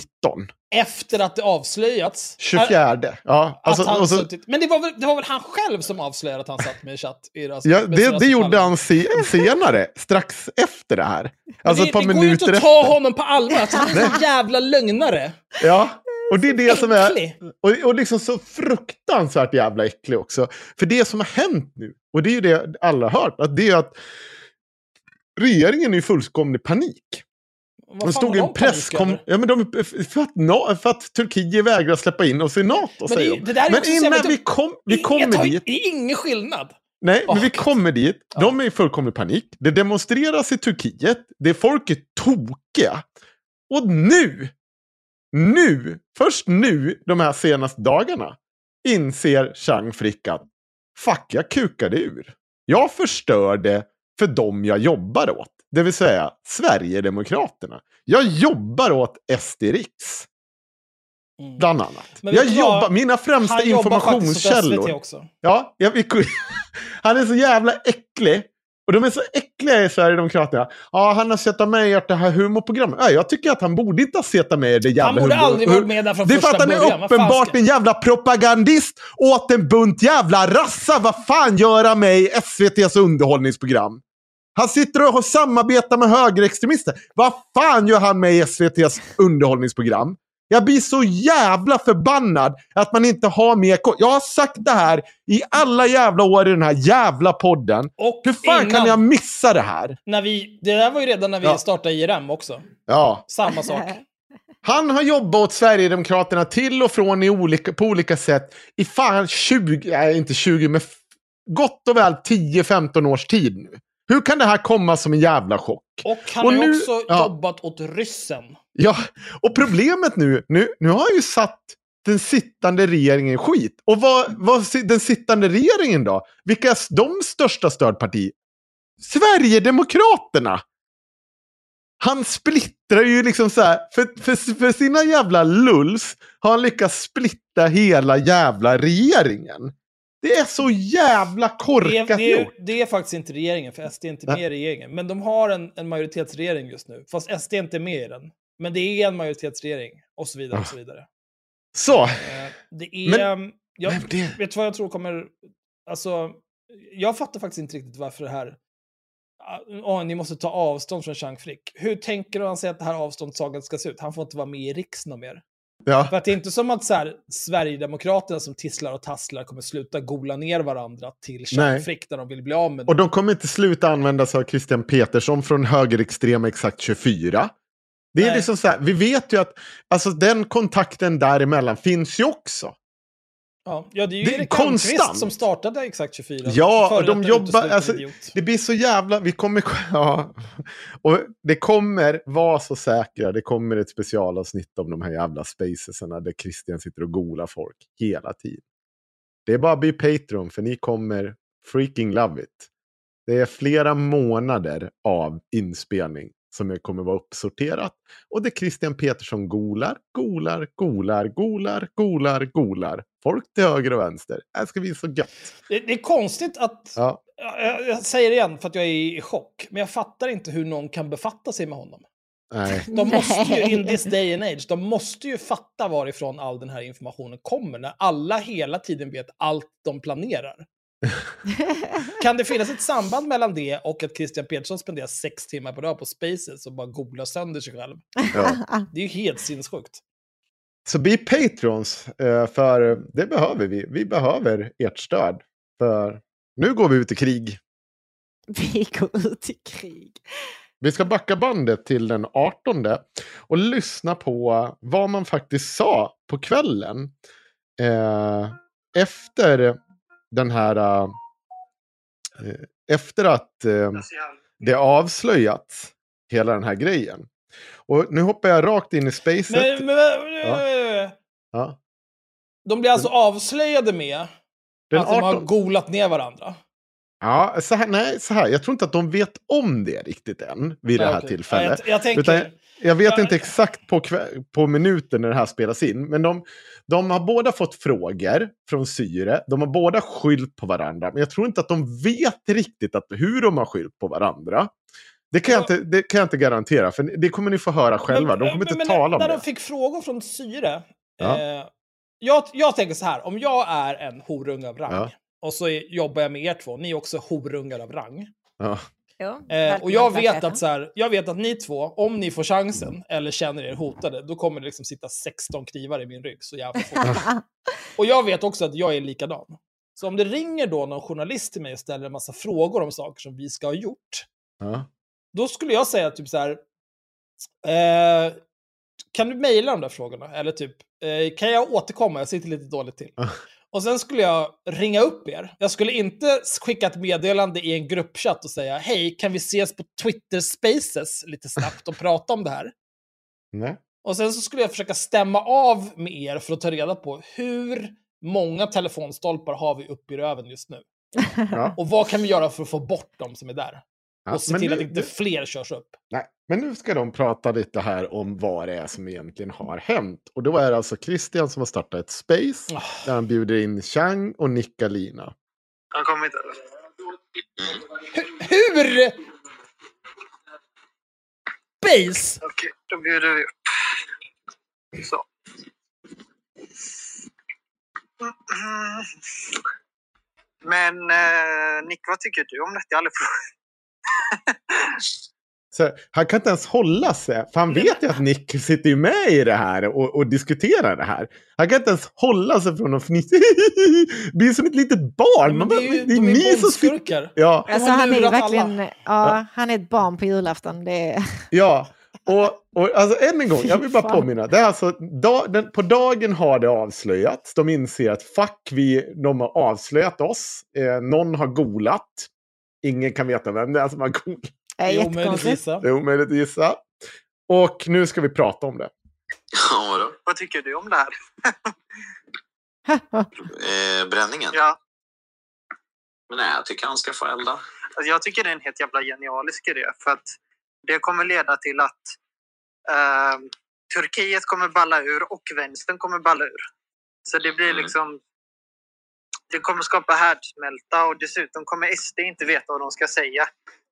Efter att det avslöjats. 24. Ja, Att alltså, han så, suttit, men det var, väl, det var väl han själv som avslöjade att han satt med i chatt? I, alltså, ja, det, det gjorde han se, senare, strax efter det här. Alltså det, ett par det går ju inte minuter att ta efter. honom på allvar. Alltså, han är en jävla lögnare. Ja, och det är det som är... Och, och liksom så fruktansvärt jävla äcklig också. För det som har hänt nu, och det är ju det alla har hört, att det är att regeringen är i fullkomlig panik. Vad De fan stod en presskom... Ja, men de, för, att, för att Turkiet vägrar släppa in oss i NATO, Men säger det- de. det Men innan vi, kom, vi kommer tar- dit... Det är ingen skillnad. Nej, men Åh, vi kommer dit. De är i fullkomlig panik. Det demonstreras i Turkiet. Det är folk är tokiga. Och nu, nu, först nu, de här senaste dagarna, inser Chang Frick att fuck, jag kukade ur. Jag förstörde för dem jag jobbar åt. Det vill säga Sverigedemokraterna. Jag jobbar åt SD Riks. Mm. Bland annat. Jag vad? jobbar, mina främsta Han informationskällor. också. Ja, jag, han är så jävla äcklig. Och de är så äckliga i Sverigedemokraterna. Ja, han har sett med i ert det här humorprogrammet. Ja, jag tycker att han borde inte ha sett med i det jävla Han borde humor- aldrig varit med där från Det är för första att han är början. Uppenbart en jävla propagandist åt en bunt jävla rassa. Vad fan gör han med i SVTs underhållningsprogram? Han sitter och samarbetar med högerextremister. Vad fan gör han med i SVTs underhållningsprogram? Jag blir så jävla förbannad att man inte har mer koll. Jag har sagt det här i alla jävla år i den här jävla podden. Och Hur fan kan innan- jag missa det här? När vi, det där var ju redan när vi Ja. startade IRM också. Ja. Samma sak. Han har jobbat åt Sverigedemokraterna till och från i olika, på olika sätt i fan 20, nej inte 20, men gott och väl 10-15 års tid nu. Hur kan det här komma som en jävla chock? Och han har nu- också ja. jobbat åt ryssen. Ja, och problemet nu, nu, nu har han ju satt den sittande regeringen i skit. Och vad, vad den sittande regeringen då? Vilka är de största stödparti? Sverigedemokraterna! Han splittrar ju liksom så här, för, för, för sina jävla lulls har han lyckats splitta hela jävla regeringen. Det är så jävla Det korkat är, det, är, det är faktiskt inte regeringen, för SD är inte med i regeringen. Men de har en, en majoritetsregering just nu. Fast SD är inte med i den. Men det är en majoritetsregering. Och så vidare. Och så vidare. Så. Eh, Det är... Men- jag, men det- Vet du vad jag tror kommer... Alltså, jag fattar faktiskt inte riktigt varför det här... Ah, Åh, ni måste ta avstånd från Chang Frick. Hur tänker han sig att det här avståndstagandet ska se ut? Han får inte vara med i riksdagen mer. Ja. För att det är inte som att så här, Sverigedemokraterna som tisslar och tasslar kommer sluta gola ner varandra till Chang Nej. Frick när de vill bli av med Och de kommer inte sluta använda sig av Christian Petersson från högerextrema exakt 24. Det är Nej. liksom så här, vi vet ju att alltså, den kontakten däremellan finns ju också. Ja, ja det är ju Det är Erik konstant. Almqvist som startade Exakt 24. Ja, de jobbar... Alltså, det blir så jävla... Vi kommer... Ja. Och det kommer, var så säkra, det kommer ett specialavsnitt om de här jävla spacesarna där Christian sitter och golar folk hela tiden. Det är bara att bli Patreon för ni kommer freaking love it. Det är flera månader av inspelning som kommer vara uppsorterat. Och det Christian Petersson golar, golar, golar, golar, golar, golar. Folk till höger och vänster. Det ska bli så gött. Det, det är konstigt att... Ja. Jag, jag säger det igen för att jag är i chock. Men jag fattar inte hur någon kan befatta sig med honom. Nej. De måste ju, in this day and age, de måste ju fatta varifrån all den här informationen kommer. När alla hela tiden vet allt de planerar. kan det finnas ett samband mellan det och att Christian Petersson spenderar sex timmar per dag på Spaces och bara googlar sönder sig själv? Ja. Det är ju helt sinnessjukt. Så bli patrons, eh, för det behöver vi. Vi behöver ert stöd. För nu går vi ut i krig. Vi går ut i krig. Vi ska backa bandet till den 18 och lyssna på vad man faktiskt sa på kvällen. Eh, efter den här... Eh, efter att eh, det avslöjats, hela den här grejen. Och nu hoppar jag rakt in i spacet. Men, men, Ja. Ja. De blir alltså avslöjade med Den att de har 18 golat ner varandra. Ja, så här, nej, så här. Jag tror inte att de vet om det riktigt än vid det Ja, här okej. tillfället. Ja, jag- jag tänker- Utan jag, vet inte exakt på, på minuten när det här spelas in. Men de, de har båda fått frågor från Syre. De har båda skyllt på varandra. Men jag tror inte att de vet riktigt att, hur de har skyllt på varandra. Det kan, jag inte, det kan jag inte garantera, för det kommer ni få höra själva. de kommer inte men, tala om när det. de fick frågor från Syre. Ja. Eh, jag, jag tänker så här, om jag är en horunge av rang Ja. och så jobbar jag med er två, ni är också horungar av rang. Ja. Eh, och jag vet, att så här, jag vet att ni två, om ni får chansen eller känner er hotade, då kommer det liksom sitta 16 knivar i min rygg så jävla och jag vet också att jag är likadan. Så om det ringer då någon journalist till mig och ställer en massa frågor om saker som vi ska ha gjort, Ja. då skulle jag säga typ så här. Eh, kan du mejla de där frågorna? Eller typ, eh, kan jag återkomma? Jag sitter lite dåligt till. Och sen skulle jag ringa upp er. Jag skulle inte skicka ett meddelande i en gruppchatt och säga hej, kan vi ses på Twitter Spaces lite snabbt och prata om det här? Nej. Och sen så skulle jag försöka stämma av med er för att ta reda på hur många telefonstolpar har vi uppe i röven just nu? Ja. Och vad kan vi göra för att få bort dem som är där? Ja, och se men till nu- att inte fler körs upp. Nej, men nu ska de prata lite här om vad det är som egentligen har hänt. Och då är det alltså Christian som har startat ett space Ah. där han bjuder in Chang och Nickalina. Han kommer inte. Hur? Base? Okej, då bjuder vi upp. Så. Men eh, Nick, vad tycker du om detta? Jag har aldrig. Så han kan inte ens hålla sig, för han vet ju att Nick sitter ju med i det här och, och diskuterar det här. Han kan inte ens hålla sig från att fnissa. bli som ett litet barn. Men det är ju, det är de är ni som bondskurkar. Ja, Alltså han är verkligen, ja, han är ett barn på julafton. Det är, ja. Och, och alltså än en gång, jag vill bara påminna. Det är alltså, da, den, på dagen har det avslöjats. De inser att fuck, vi, de har avslöjat oss. Eh, någon har golat. Ingen kan veta vem det är som har är Det är omöjligt att gissa. Det är omöjligt att gissa. Och nu ska vi prata om det. Ja, vadå? Vad tycker du om det här? Eh, bränningen? Ja, Men nej, jag tycker han ska få elda. alltså jag tycker det är en helt jävla genialisk idé. För att det kommer leda till att eh, Turkiet kommer balla ur och vänstern kommer balla ur. Så det blir Mm. liksom... Det kommer skapa härdsmälta och dessutom kommer SD inte veta vad de ska säga.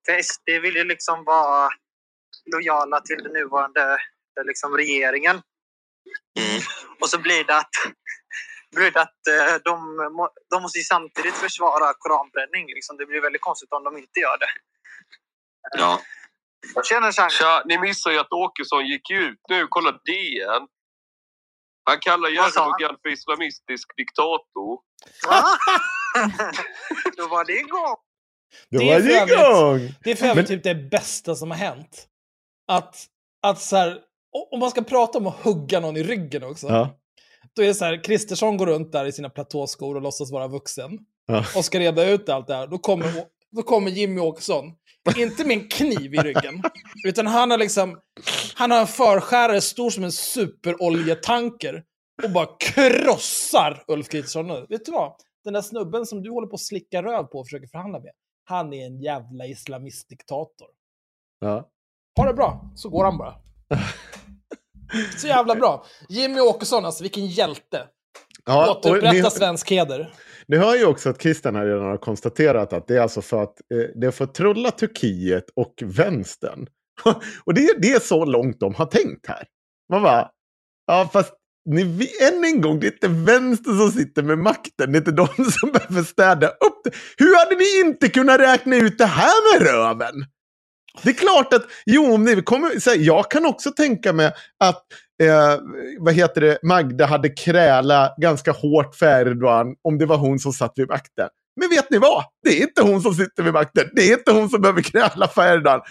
För SD vill ju liksom vara lojala till den nuvarande eh, liksom, regeringen. Mm. Och så blir det att, blir det att eh, de, de måste ju samtidigt försvara koranbränning. Liksom. Det blir väldigt konstigt om de inte gör det. Ja. Tjena Chang! Tja, ni missar ju att Åkesson gick ut nu. Kolla DN. Han kallar? Erdogan för islamistisk diktator. Då var det igång! Då Det var det igång! Det är för övrigt typ det bästa som har hänt. Att, att så här, om man ska prata om att hugga någon i ryggen också. Ja. Då är det så här, Kristersson går runt där i sina platåskor och låtsas vara vuxen. Ja. Och ska reda ut allt det här. Då kommer, då kommer Jimmy Åkesson. Inte med en kniv i ryggen. Utan han har liksom, han har en förskärare stor som en superoljetanker. Och bara krossar Ulf Kristersson nu. Vet du vad? Den där snubben som du håller på att slicka röv på och försöker förhandla med. Han är en jävla islamistdiktator. Ja. Ha det bra, så går han bara. Så jävla bra. Jimmy Åkesson, alltså vilken hjälte. Ja, Återupprätta svensk heder ni hör ju också att Christian här redan har konstaterat att det är alltså för att eh, det är för att trolla Turkiet och vänstern. och det, det är så långt de har tänkt här. Man bara, ja fast ni, än en gång, det är inte vänstern som sitter med makten, det är inte de som behöver städa upp det. Hur hade ni inte kunnat räkna ut det här med röven? Det är klart att, jo, om ni kommer, så här, jag kan också tänka mig att, eh, vad heter det, Magda hade kräla ganska hårt för Erdogan om det var hon som satt vid makten. Men vet ni vad? Det är inte hon som sitter vid makten. Det är inte hon som behöver kräla för Erdogan.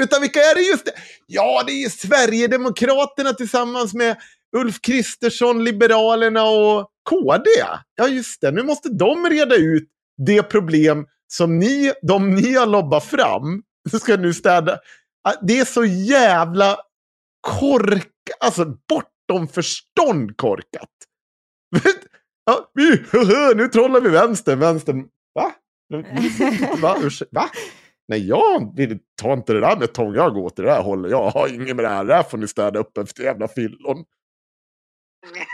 Utan vilka är det just det? Ja, det är Sverigedemokraterna tillsammans med Ulf Kristersson, Liberalerna och KD. Ja, just det. Nu måste de reda ut det problem som ni, de ni har lobbat fram. Så ska nu städa. Ah, det är så jävla kork, alltså bortom förstånd korkat. Ja, vi, nu trollar vi vänster, vänster. Va? Va? Va? Nej, jag vill ta inte det där med tång. Jag går åt det där hållet. Jag har inget med det här. Det här får ni städa upp efter jävla fyllon.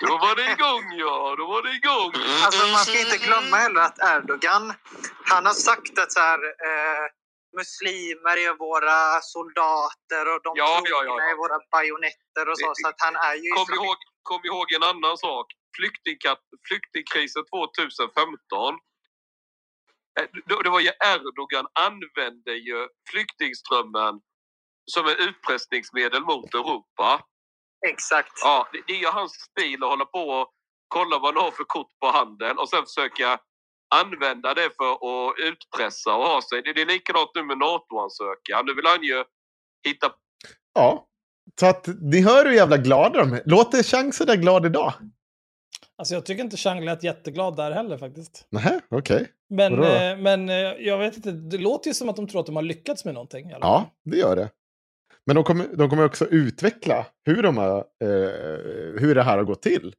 Då var det igång ja, då var det igång. Alltså man ska inte glömma heller att Erdogan, han har sagt att så här, eh, muslimer är våra soldater och de Ja, ja, ja, är våra bajonetter och så. Så att han är ju... Kom islamist. ihåg, kom ihåg en annan sak. Flyktingkrisen 2015. Eh, Det var ju Erdogan använde ju flyktingströmmen som ett utpressningsmedel mot Europa. Exakt. Ja, det, det är ju hans stil att hålla på och kolla vad han har för kort på handen och sen försöka använda det för att utpressa och ha sig. Det, är likadant nu med NATO-ansökan. Nu vill han ju hitta... Ja, så att ni hör hur jävla glada de är. Låter Chang så där glad idag? Alltså jag tycker inte Chang lät jätteglad där heller faktiskt. Nej, okej. Men, Vadå då? eh, men eh, jag vet inte, det låter ju som att de tror att de har lyckats med någonting. fall. Ja, det gör det. Men de kommer, de kommer också utveckla hur, de har, eh, hur det här har gått till.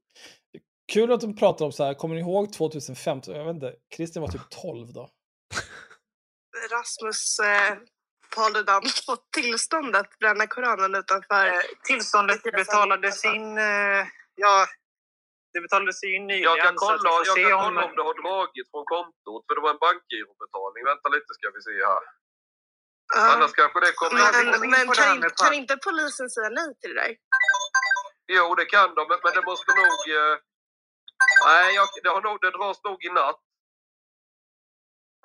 Kul att de pratar om så här, kommer ni ihåg 2015? Jag vet inte, Christian var typ 12 då. Rasmus, eh, Paul Dudam fått tillstånd att bränna Koranen utanför? Eh, Tillståndet betalades in... eh, Ja, det betalades in nyligen. Jag kan kolla, jag se kan om- kolla om det har dragits från kontot, för det var en bankgirobetalning. Vänta lite ska vi se här. Ja. Annars kanske det kommer... Men, men kan, inte, kan inte polisen säga nej till det där? Jo, det kan de, men, men det måste nog... Eh... Nej, jag, det, har nog, det dras nog i natt.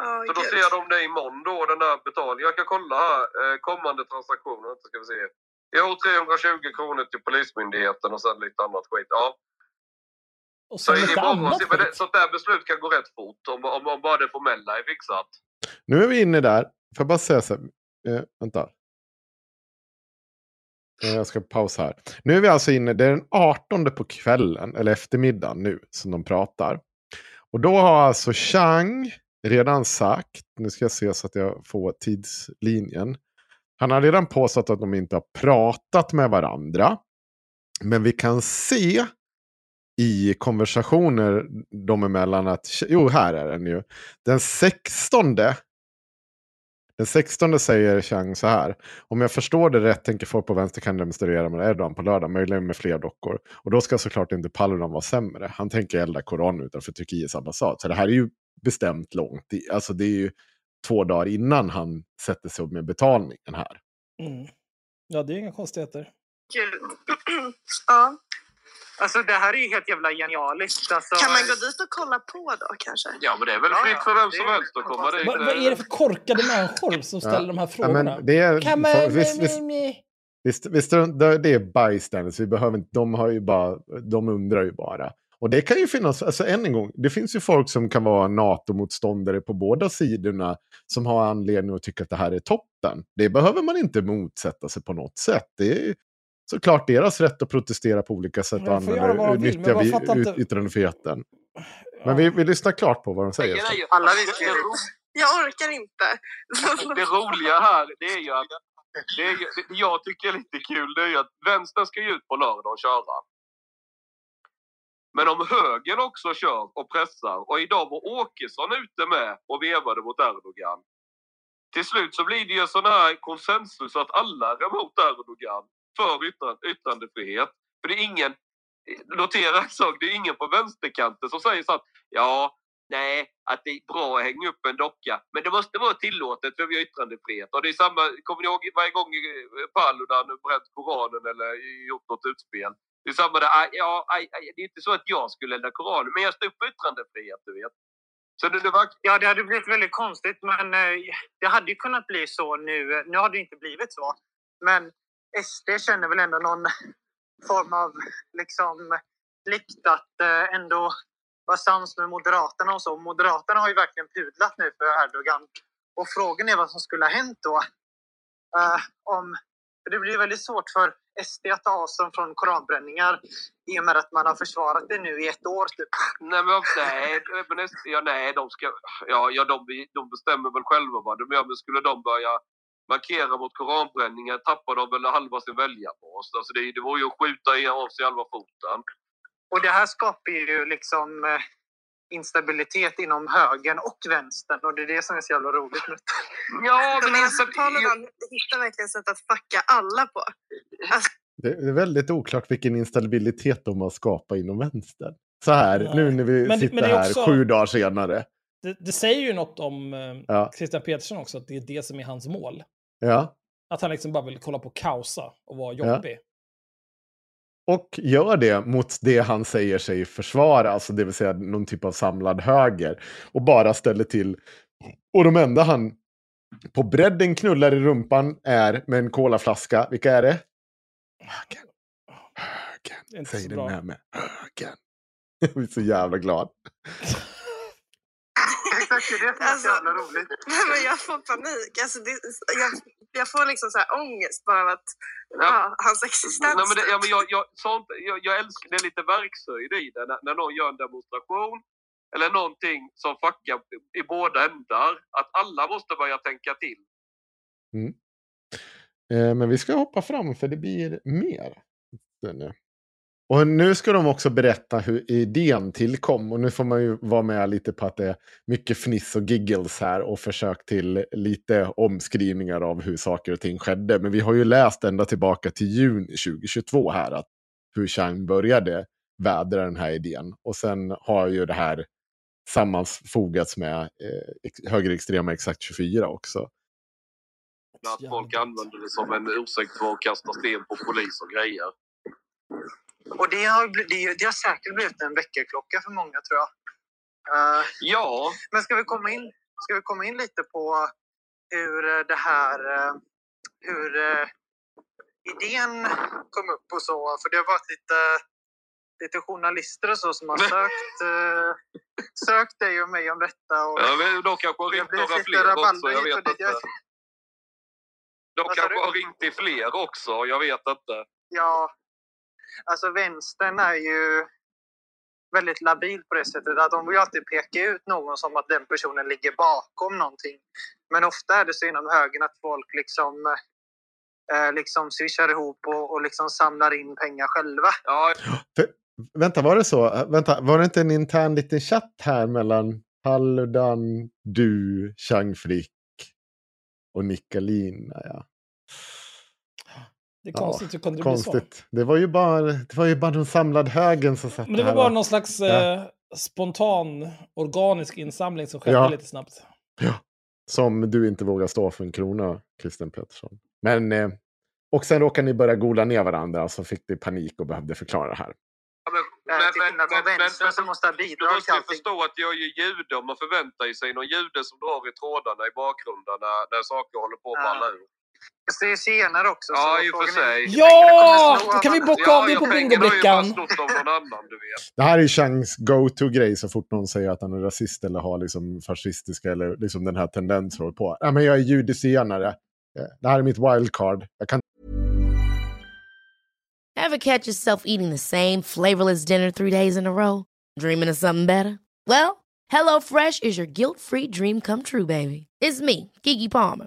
Ja, Så då gud. ser de det imorgon då, den där betalningen. Jag kan kolla här, eh, kommande transaktioner, ska vi se. Jo, 320 kronor till Polismyndigheten och sen lite annat skit. Ja. Och Så lite imorgon, annat för det, sånt där beslut kan gå rätt fort om, om, om bara det formella är fixat. Nu är vi inne där. Får jag bara säga så här. Eh, vänta. Eh, jag ska pausa här. Nu är vi alltså inne, det är den 18 på kvällen, eller eftermiddagen nu, som de pratar. Och då har alltså Chang redan sagt, nu ska jag se så att jag får tidslinjen. Han har redan påstått att de inte har pratat med varandra. Men vi kan se i konversationer dem emellan att, jo här är den ju. Den 16 den 16 säger Chang så här. Om jag förstår det rätt tänker folk på vänster kan demonstrera med Erdogan på lördag, möjligen med fler dockor. Och då ska såklart inte Paludan vara sämre. Han tänker elda Koran utanför Turkiets ambassad. Så det här är ju bestämt långt. Alltså det är ju två dagar innan han sätter sig upp med betalningen här. Mm. Ja, det är inga konstigheter. Gud. ja. Alltså det här är ju helt jävla genialiskt. Alltså, Kan man gå dit och kolla på då kanske? Ja, men det är väl fritt för vem som helst att komma dit. Vad, vad är det för korkade människor som ställer de här Ja, men frågorna? det är, Kan man... visst, visst, visst, visst, det det är bystanders, vi behöver inte, de, har ju bara, de undrar ju bara. Och det kan ju finnas, alltså än en gång, det finns ju folk som kan vara NATO-motståndare på båda sidorna som har anledning att tycka att det här är toppen. Det behöver man inte motsätta sig på något sätt. Det är såklart deras rätt att protestera på olika sätt och använda nyttja vi- ut- yttrandefriheten. Men vi, vi lyssnar klart på vad de säger. Alla Jag orkar inte. det roliga här, det är ju att det, är det jag tycker är lite kul, det är ju att vänstern ska ju ut på lördag och köra. Men om högern också kör och pressar och idag var Åkesson ute med och vevade mot Erdogan. Till slut så blir det ju sån här konsensus att alla är emot Erdogan för yttrandefrihet. För det är ingen, notera en sak, det är ingen på vänsterkanten som säger så att ja, nej, att det är bra att hänga upp en docka. Men det måste vara tillåtet för vi har yttrandefrihet. Och det är samma, kommer ni ihåg varje gång eh, Paludan bränt Koranen eller gjort något utspel? Det är samma där, ja, aj, aj, det är inte så att jag skulle elda Koranen, men jag står upp för yttrandefrihet, du vet. Så det, det var... Ja, det hade blivit väldigt konstigt, men eh, det hade ju kunnat bli så nu. Nu har det inte blivit så. Men SD känner väl ändå någon form av liksom plikt att eh, ändå vara sams med Moderaterna och så. Moderaterna har ju verkligen pudlat nu för Erdogan. Och frågan är vad som skulle ha hänt då. Uh, om, för det blir väldigt svårt för SD att ta avstånd från koranbränningar i och med att man har försvarat det nu i ett år. Typ. Nej, men, nej, men, ja, nej de, ska, ja, ja, de, de bestämmer väl själva vad de gör. Men skulle de börja markera mot koranbränningar tappar de väl halva sin väljarbas. Alltså det, det var ju att skjuta av sig halva foten. Och det här skapar ju liksom eh, instabilitet inom högern och vänstern och det är det som är så jävla roligt nu. Ja, men alltså, Paludan hittar verkligen sätt att fucka alla på. Alltså, Det är väldigt oklart vilken instabilitet de har skapat inom vänstern. Så här, nu när vi Men- sitter men är här också- sju dagar senare. Det, det säger ju något om eh, Ja. Christian Petersson också, att det är det som är hans mål. Ja. Att han liksom bara vill kolla på kaosa och vara Ja. jobbig. Och gör det mot det han säger sig försvara, alltså det vill säga någon typ av samlad höger. Och bara ställer till. Och de enda han på bredden knullar i rumpan är med en colaflaska. Vilka är det? Är inte Säg det med mig. Högern. Jag blir så jävla glad. Exakt, det är det som är så jävla roligt. nej, men jag får panik. Alltså, det, jag, jag får liksom så här ångest bara av att, ja, hans existens. Nej, men det, ja, men jag, jag, sånt, jag, jag älskar det är lite verkshöjd i det. När, när någon gör en demonstration eller någonting som fuckar i båda ändar. Att alla måste börja tänka till. Mm. Eh, men vi ska hoppa fram för det blir mer. Nu. Och nu ska de också berätta hur idén tillkom. Och nu får man ju vara med lite på att det är mycket fniss och giggles här och försök till lite omskrivningar av hur saker och ting skedde. Men vi har ju läst ända tillbaka till juni 2022 här att hur Chang började vädra den här idén. Och sen har ju det här sammanfogats med eh, högerextrema Exakt 24 också. Att folk använder det som en ursäkt för att kasta sten på polis och grejer. Och det har, det, det har säkert blivit en väckarklocka för många tror jag. Eh, Ja, men ska vi, komma in, ska vi komma in lite på hur eh, det här... eh, Hur idén kom upp och så? För det har varit lite, lite journalister och så som har sökt, sökt dig och mig om detta. Och ja men de kanske har ringt några fler också. Jag vet dit. Jag- inte. De kanske har ringt till fler också. Jag vet inte. Ja, alltså vänstern är ju väldigt labil på det sättet att de vill ju alltid peka ut någon som att den personen ligger bakom någonting. Men ofta är det så inom högern att folk liksom, eh, liksom swishar ihop och, och liksom samlar in pengar själva. Ja, För, vänta, var det så? Vänta, var det inte en intern liten chatt här mellan Paludan, du, Chang Frick och Nicolina? Ja. Det är Ja, konstigt, hur kunde det bli så? Konstigt. Det var ju bara, det var ju bara den samlade högen som satt Men det var här, bara va? någon slags Ja. eh, spontan, organisk insamling som skedde Ja. lite snabbt. Som du inte vågar stå för en krona, Christian Pettersson. Men, eh, och sen råkade ni börja gola ner varandra, så fick ni panik och behövde förklara det här. men, till skillnad från vänstern som måste ha Du bidrag måste till ju förstå att jag är ju jude och man förväntar ju sig någon jude som drar i trådarna i bakgrunden när, när saker håller på att Ja. balla ur. Jag ser senare också. Ja, i och för är- sig. Ja! Då kan vi bocka av det på bingobrickan. Det här är Changs go-to-grej så fort någon säger att han är rasist eller har liksom fascistiska eller liksom den här tendensen på. Ja, men jag är judezianare. Eh, Det här är mitt wildcard. Jag kan Ever catch yourself eating the same flavorless dinner three days in a row? Dreaming of something better? Well, HelloFresh is your guilt-free dream come true, baby. It's me, Kiki Palmer.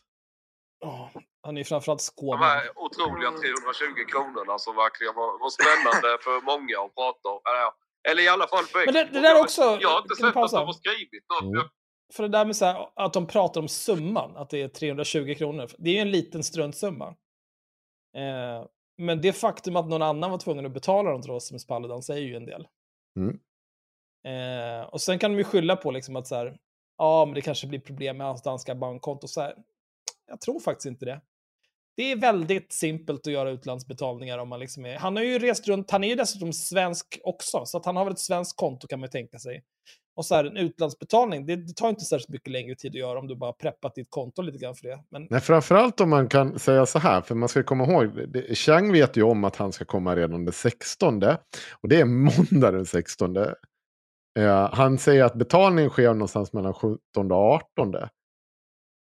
Ja, han är ju framförallt De skåning. här otroliga 320 kronorna som verkligen var, var spännande för många att prata om. Eller, i alla fall på Men det- det där Jag- också- Jag har inte sett att de har skrivit något. Mm. För det där med så här, att de pratar om summan, att det är 320 kronor. Det är ju en liten struntsumma. Eh, men det faktum att någon annan var tvungen att betala dem till Rasmus Paludan säger ju en del. Mm. Eh, och sen kan de ju skylla på liksom att så här, ja, men det kanske blir problem med hans danska bankkonto. Så här, jag tror faktiskt inte det. Det är väldigt simpelt att göra utlandsbetalningar om man liksom är... Han har ju rest runt, han är ju dessutom svensk också, så att han har väl ett svenskt konto kan man ju tänka sig. Och så här, en utlandsbetalning, det, det tar inte särskilt mycket längre tid att göra om du bara preppat ditt konto lite grann för det. Men Nej, framförallt om man kan säga så här, för man ska komma ihåg, det- Chang vet ju om att han ska komma redan den 16. Och det är måndag den 16. Eh, han säger att betalningen sker någonstans mellan 17 och 18.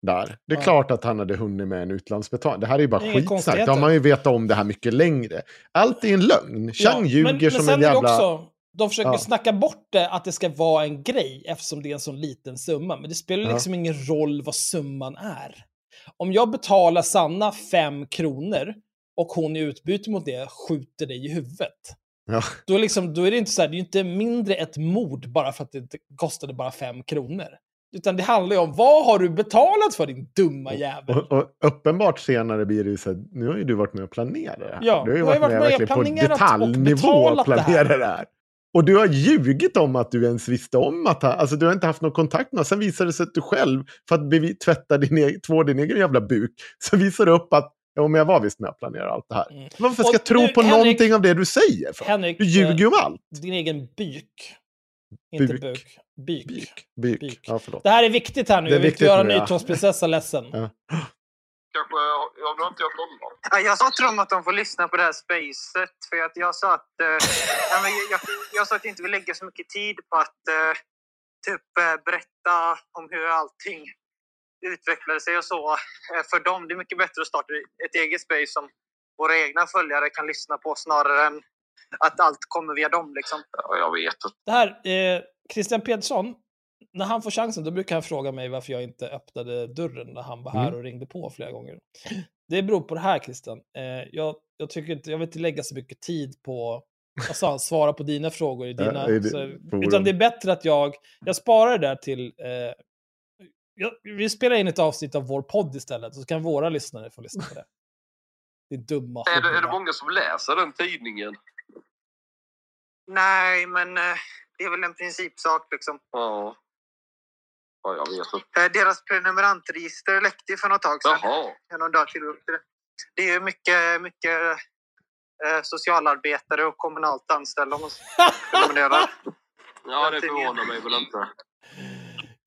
Där. Det är Ja. klart att han hade hunnit med en utlandsbetalning. Det här är ju bara är skitsnack. Då har man ju vetat om det här mycket längre. Allt är en lögn. Chang Ja, ljuger men, men som sen en jävla... också, de försöker Ja. snacka bort det, att det ska vara en grej, eftersom det är en sån liten summa. Men det spelar Ja. liksom ingen roll vad summan är. Om jag betalar Sanna fem kronor och hon i utbyte mot det skjuter dig i huvudet. Ja. Då, är liksom, då är det inte så här, det är inte mindre ett mord bara för att det kostade bara fem kronor. Utan det handlar ju om, vad har du betalat för din dumma jävel? Och, och uppenbart senare blir det ju så här, nu har ju du varit med och planerat det här. Ja, du har ju varit, med, varit med och verkligen på och detaljnivå och det här. planerat det här. Och du har ljugit om att du ens visste om att han, alltså du har inte haft någon kontakt med honom. Sen visade det sig att du själv, för att tvätta din, egen- två din egen jävla buk, så visar du upp att Ja, men jag var visst med och planerade allt det här. Varför ska Och jag tro på Henrik- någonting av det du säger? För? Henrik, du ljuger ju om eh, allt. Din egen byk. Inte Buk. buk. Byk. Byk. Ja, förlåt. Det här är viktigt här nu. Det är Jag vill inte göra nu, ja. Ledsen. Ja. Kanske, ja, nu har inte jag Jag sa till dem att de får lyssna på det här spacet. För att jag sa att, eh, ja, men jag, jag sa att jag inte vill lägga så mycket tid på att eh, typ eh, berätta om hur allting utvecklade sig och så eh, för dem. Det är mycket bättre att starta ett eget space som våra egna följare kan lyssna på snarare än att allt kommer via dem. Liksom. Ja, jag vet. Det här, eh, Christian Pedersson, när han får chansen då brukar han fråga mig varför jag inte öppnade dörren när han var här Mm. och ringde på flera gånger. Det beror på det här Christian. Eh, jag, jag, tycker inte, jag vill inte lägga så mycket tid på att svara på dina frågor i Ja, dina. i det- så, utan det är bättre att jag, jag sparar det där till eh, jag, vi spelar in ett avsnitt av vår podd istället, så kan våra lyssnare få lyssna på det. Det är dumma Är det, är det många som läser den tidningen? Nej, men eh, det är väl en principsak. Liksom. Ja. Ja, jag vet inte. Eh, Deras prenumerantregister läckte ju för något tag sedan. Jaha. Någon dag till det. är ju mycket, mycket eh, socialarbetare och kommunalt anställda om man prenumererar. Ja, det förvånar mig väl inte.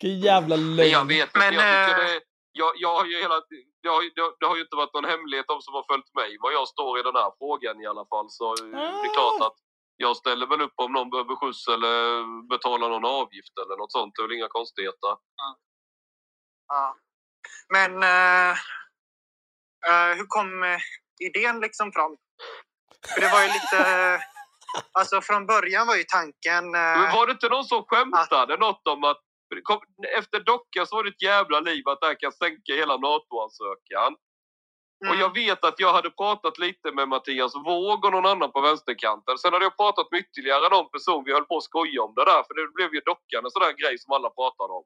Vilken jävla Men lögn. jag vet inte. Men, jag tycker det, jag, jag har ju hela, det, har, det, det har ju inte varit någon hemlighet de som har följt mig var jag står i den här frågan i alla fall. Så eh, det är klart att jag ställer väl upp om någon behöver skjuts eller betalar någon avgift eller något sånt. Det är väl inga konstigheter. Ja. Men eh, eh, hur kom eh, idén liksom fram? För det var ju lite... eh, alltså från början var ju tanken... Men var det inte någon som skämtade något om att kom, efter docka så var det ett jävla liv att det här kan sänka hela NATO-ansökan. Och jag vet att jag hade pratat lite med Mattias Våg och någon annan på vänsterkanten. Sen hade jag pratat med ytterligare någon person. Vi höll på att skoja om det där. För det blev ju dockan en sån där grej som alla pratade om.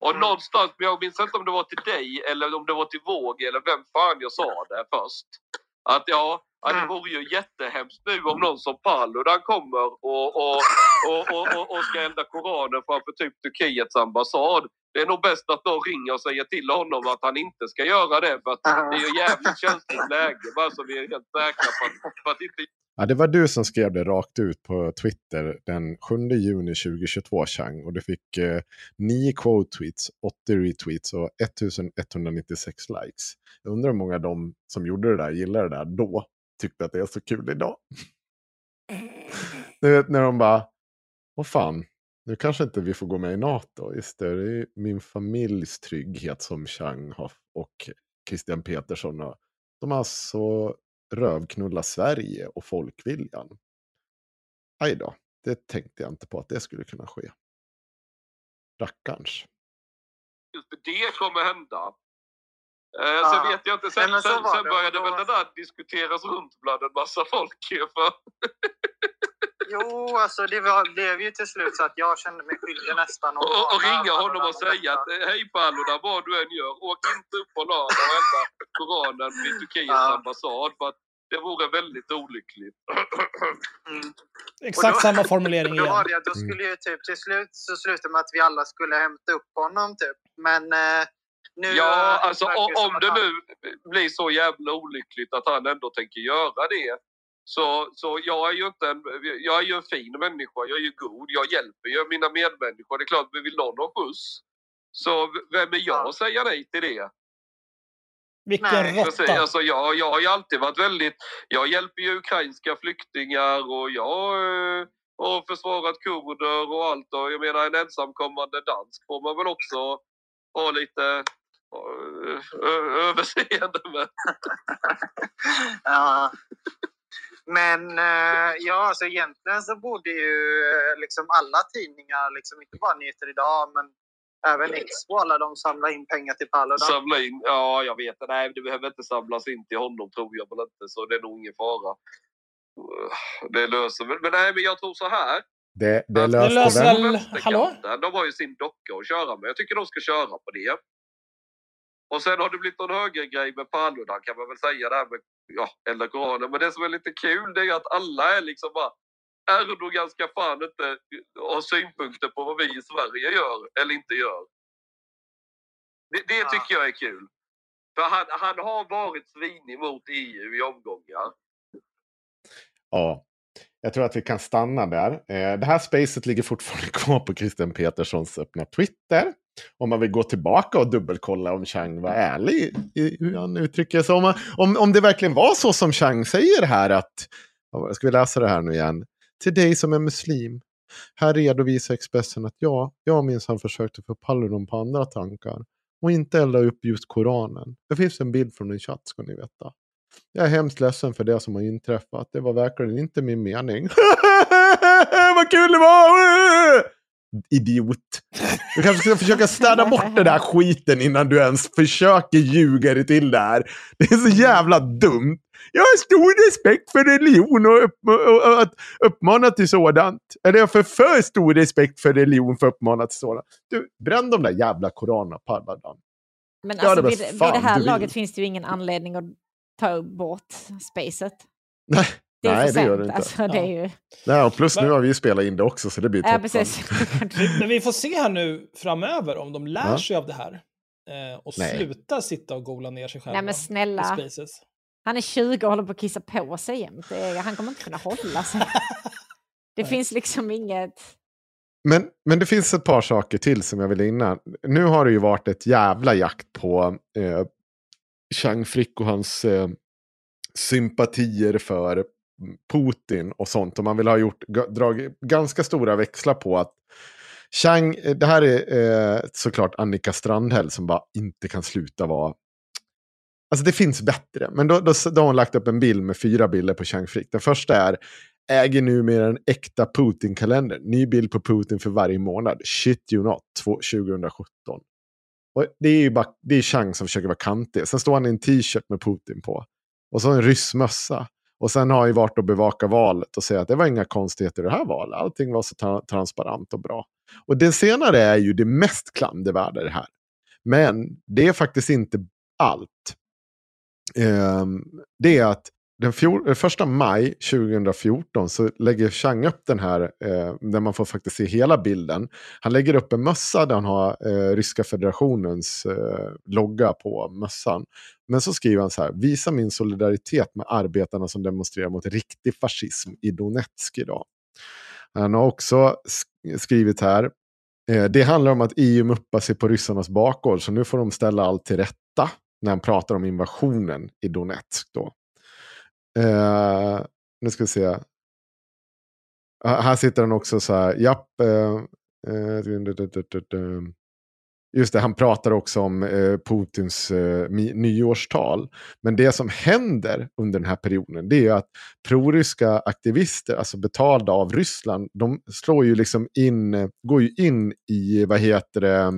Och någonstans, men jag minns inte om det var till dig eller om det var till Våg eller vem fan jag sa det först. Att ja, att det vore ju jättehemskt nu om någon som Paludan kommer och, och, och, och, och, och ska elda Koranen framför typ Turkiets ambassad. Det är nog bäst att någon ringer och säger till honom att han inte ska göra det. För att det är ju jävligt känsligt läge. Bara så vi är helt säkra på att, på att inte Ja, det var du som skrev det rakt ut på Twitter den 7 juni 2022, Chang. Och du fick eh, 9 quote-tweets, 80 retweets och 1196 likes. Jag undrar hur många av de som gjorde det där, gillade det där då, tyckte att det är så kul idag. Du vet när de bara, vad fan, nu kanske inte vi får gå med i NATO. Just det, det är min familjs trygghet som Chang har och Christian Petersson har. De har alltså rövknulla Sverige och folkviljan. Aj då, det tänkte jag inte på att det skulle kunna ske. Rackarns. det kommer hända. Eh, Ja. Sen vet jag inte, sen, sen, sen det. började väl då- det där diskuteras runt bland en massa folk. För, Jo, alltså det var, blev ju till slut så att jag kände mig skyldig nästan. och, och varna ringa honom och säga att eh, hej Paludan, vad du än gör, åk inte upp på lördag och elda Koranen vid Turkiets Ja. ambassad. För att det vore väldigt olyckligt. Exakt Och då- samma formulering Då, var igen. det, då skulle ju typ till slut så slutade med att vi alla skulle hämta upp honom typ. Men eh, nu... Ja, alltså om det han- nu blir så jävla olyckligt att han ändå tänker göra det. Så, så jag är ju inte en, jag är ju en fin människa, jag är ju god, jag hjälper ju mina medmänniskor. Det är klart, vill någon ha skjuts? Så vem är jag att säga nej till det? Vilken råtta. Alltså, jag, jag har ju alltid varit väldigt... Jag hjälper ju ukrainska flyktingar och jag eh, har försvarat kurder och allt. Och jag menar, en ensamkommande dansk får man väl också ha lite eh, överseende med. Ja. Men eh, ja, alltså egentligen så borde ju eh, liksom alla tidningar, liksom, inte bara Nyheter Idag, men även Expo, alla de samla in pengar till Paludan. Samla in, ja jag vet det. Nej, det behöver inte samlas in till honom tror jag väl inte. Så det är nog ingen fara. Det löser väl. Men nej, men jag tror så här. Det, det löste löser väl- hallå? De har ju sin docka att köra med. Jag tycker de ska köra på det. Och sen har det blivit någon högergrej med Paludan kan man väl säga där med ja, eller Koranen. Men det som är lite kul det är att alla är liksom bara Erdogan ska fan inte ha synpunkter på vad vi i Sverige gör eller inte gör. Det, det tycker jag är kul. För han, han har varit svinig mot EU i omgångar. Ja, jag tror att vi kan stanna där. Eh, det här spacet ligger fortfarande kvar på Christian Peterssons öppna Twitter. Om man vill gå tillbaka och dubbelkolla om Chang var ärlig i hur han uttrycker sig. Om, man- om, om det verkligen var så som Chang säger här att, ska vi läsa det här nu igen? Till dig som är muslim. Här redovisar Expressen att ja, jag minsann försökte få Paludan på andra tankar. Och inte elda upp just Koranen. Det finns en bild från en chatt ska ni veta. Jag är hemskt ledsen för det som har inträffat. Det var verkligen inte min mening. Vad kul det var! Idiot. Du kanske ska försöka städa bort den där skiten innan du ens försöker ljuga dig till det här. Det är så jävla dumt. Jag har stor respekt för religion och, upp, och, och att uppmana till sådant. Eller jag har för, stor respekt för religion för att uppmana till sådant. Du, bränn de där jävla koranerna, Palladan. Men Ja, alltså, det var vid, vid det här laget finns det ju ingen anledning att ta bort spacet. Nej, Det är nej det gör det inte. Alltså, det är ju... Nej, och plus nu har vi spelat in det också så det blir Ja, toppen. precis. Men vi får se här nu framöver om de lär Ja. sig av det här. Eh, och Nej. slutar sitta och gola ner sig själva. Nej men snälla. spaces. Han är 20 och håller på att kissa på sig jämt. Han kommer inte kunna hålla sig. Det finns liksom inget... Men, men det finns ett par saker till som jag vill innan. Nu har det ju varit ett jävla jakt på eh, Chang Frick och hans eh, sympatier för Putin och sånt. Och man vill ha gjort, dragit ganska stora växlar på att Chang, eh, det här är eh, såklart Annika Strandhäll som bara inte kan sluta vara Alltså det finns bättre, men då, då, då har hon lagt upp en bild med fyra bilder på Chang Frick. Den första är äger numera en äkta Putin-kalender. Ny bild på Putin för varje månad. Shit you not, 2017. Och det är ju bara, det är Chang som försöker vara kantig. Sen står han i en t-shirt med Putin på. Och så en ryssmössa. Och sen har han ju varit och bevakat valet och säger att det var inga konstigheter i det här valet. Allting var så tra- transparent och bra. Och det senare är ju det mest klandervärda i det här. Men det är faktiskt inte allt. Um, det är att den fjol, eh, första maj 2014 så lägger Chang upp den här, eh, där man får faktiskt se hela bilden. Han lägger upp en mössa där han har eh, Ryska federationens eh, logga på mössan. Men så skriver han så här, visa min solidaritet med arbetarna som demonstrerar mot riktig fascism i Donetsk idag. Han har också skrivit här, eh, det handlar om att EU muppar sig på ryssarnas bakgård, så nu får de ställa allt till rätta när han pratar om invasionen i Donetsk. Då. Eh, nu ska vi se. Här sitter han också så här, japp. Eh, eh just det, han pratar också om eh, Putins eh, nyårstal. Men det som händer under den här perioden det är ju att proryska aktivister, alltså betalda av Ryssland, de slår ju liksom in, går ju in i, vad heter det,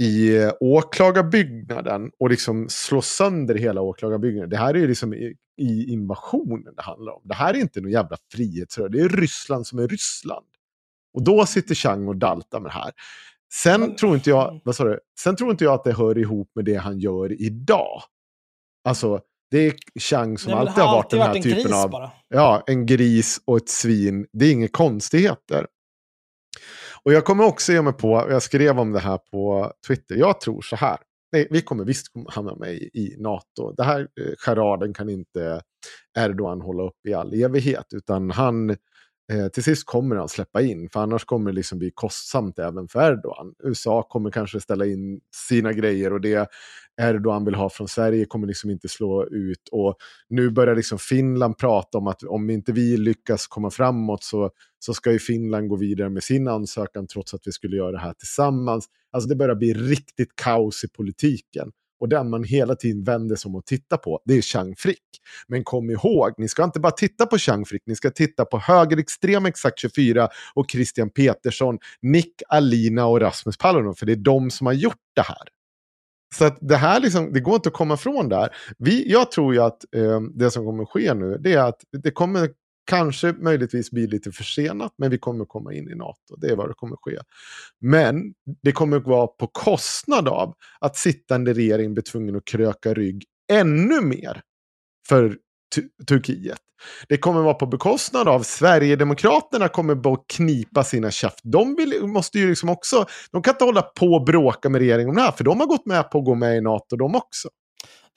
i åklagarbyggnaden och liksom slå sönder hela åklagarbyggnaden. Det här är ju liksom i, i invasionen det handlar om. Det här är inte någon jävla frihetsrörelse. Det är Ryssland som är Ryssland. Och då sitter Chang och daltar med det här. Sen tror inte jag, vad sa du? Sen tror inte jag att det hör ihop med det han gör idag. Alltså, det är Chang som Nej, alltid har varit den här en typen av... bara. Ja, en gris och ett svin. Det är inga konstigheter. Och jag kommer också ge mig på, och jag skrev om det här på Twitter, jag tror så här. Nej, vi kommer visst hamna med i, i NATO. Det här eh, charaden kan inte Erdogan hålla upp i all evighet. Utan han, eh, till sist kommer han släppa in. För annars kommer det liksom bli kostsamt även för Erdogan. USA kommer kanske ställa in sina grejer och det Erdogan vill ha från Sverige kommer liksom inte slå ut. Och nu börjar liksom Finland prata om att om inte vi lyckas komma framåt så, så ska ju Finland gå vidare med sin ansökan trots att vi skulle göra det här tillsammans. Alltså det börjar bli riktigt kaos i politiken. Och den man hela tiden vänder sig om och tittar på, det är Chang Frick. Men kom ihåg, ni ska inte bara titta på Chang Frick, ni ska titta på högerextrem Exakt 24 och Christian Petersson, Nick Alina och Rasmus Paludan, för det är de som har gjort det här. Så att det här liksom, det går inte att komma ifrån där. Vi, jag tror ju att eh, det som kommer ske nu, det är att det kommer kanske möjligtvis bli lite försenat, men vi kommer komma in i NATO. Det är vad det kommer ske. Men det kommer att vara på kostnad av att sittande regering blir tvungen att kröka rygg ännu mer för Turkiet. Det kommer vara på bekostnad av Sverigedemokraterna kommer bara knipa sina käft. De vill, måste ju liksom också, de kan inte hålla på och bråka med regeringen om det här, för de har gått med på att gå med i NATO de också.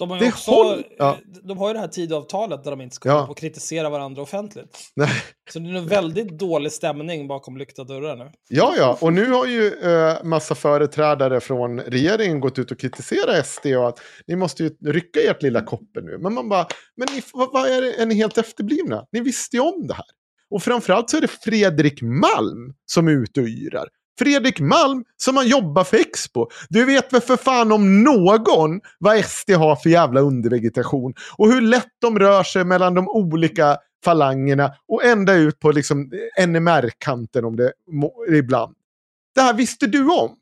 De har ju Det också, håll- ja. de har ju det här tidavtalet där de inte ska Ja. och kritisera varandra offentligt. Nej. Så det är en väldigt dålig stämning bakom lyckta dörrar nu. Ja, ja, och nu har ju eh, massa företrädare från regeringen gått ut och kritiserat SD och att ni måste ju rycka ert lilla koppel nu. Men man bara, men ni, vad, vad är, det, är ni helt efterblivna? Ni visste ju om det här. Och framförallt så är det Fredrik Malm som är ute och yrar. Fredrik Malm som har jobbat för Expo. Du vet väl för fan om någon vad SD har för jävla undervegetation. Och hur lätt de rör sig mellan de olika falangerna och ända ut på liksom NMR-kanten om det ibland. Det här visste du om.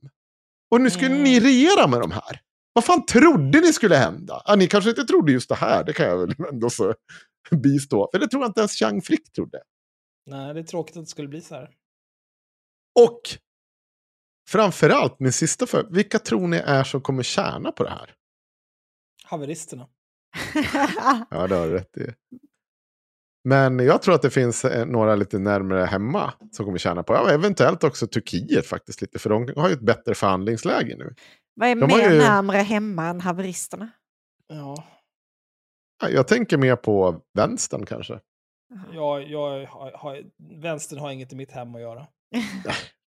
Och nu skulle ni regera med de här. Vad fan trodde ni skulle hända? Ja, ni kanske inte trodde just det här, det kan jag väl ändå så bistå. För det tror jag inte ens Chang Frick trodde. Nej, det är tråkigt att det skulle bli så här. Och framförallt, min sista för, vilka tror ni är som kommer tjäna på det här? Haveristerna. Ja, det har du rätt i. Men jag tror att det finns eh, några lite närmare hemma som kommer tjäna på det. Ja, eventuellt också Turkiet faktiskt lite, för de har ju ett bättre förhandlingsläge nu. Vad är De har mer ju- närmare hemma än haveristerna? Ja, Ja, Jag tänker mer på vänstern kanske. jag, jag har, har, vänstern har inget i mitt hem att göra.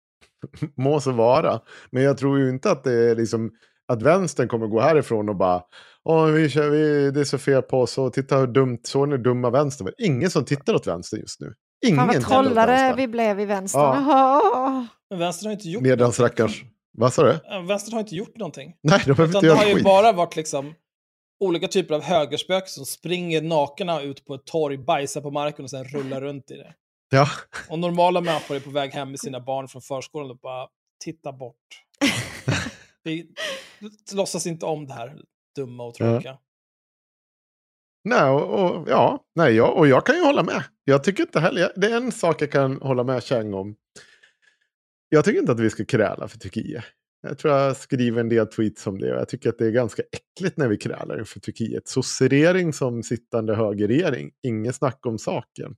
Må så vara. Men jag tror ju inte att det är liksom att vänstern kommer gå härifrån och bara Åh, vi kör, vi, det är så fel på oss och titta hur dumt, så är dumma vänster. Men ingen som tittar åt vänster just nu. Ingen Fan vad vänster. vi blev i vänstern. Ja. Men vänstern har inte gjort Medans rackars... Vad sa du? Vänstern har inte gjort någonting. Nej, de inte det har ju bara varit liksom olika typer av högerspöken som springer nakna ut på ett torg, bajsar på marken och sen rullar runt i det. Ja. Och normala människor är på väg hem med sina barn från förskolan och bara titta bort. Vi låtsas inte om det här dumma och tråkiga. Nej, och, och, ja, nej, jag, och jag kan ju hålla med. Jag tycker inte heller, det är en sak jag kan hålla med Chang om. Jag tycker inte att vi ska kräla för Turkiet. Jag tror jag skriver en del tweets om det jag tycker att det är ganska äckligt när vi krälar inför Turkiet. Sossregering som sittande högerregering, inget snack om saken.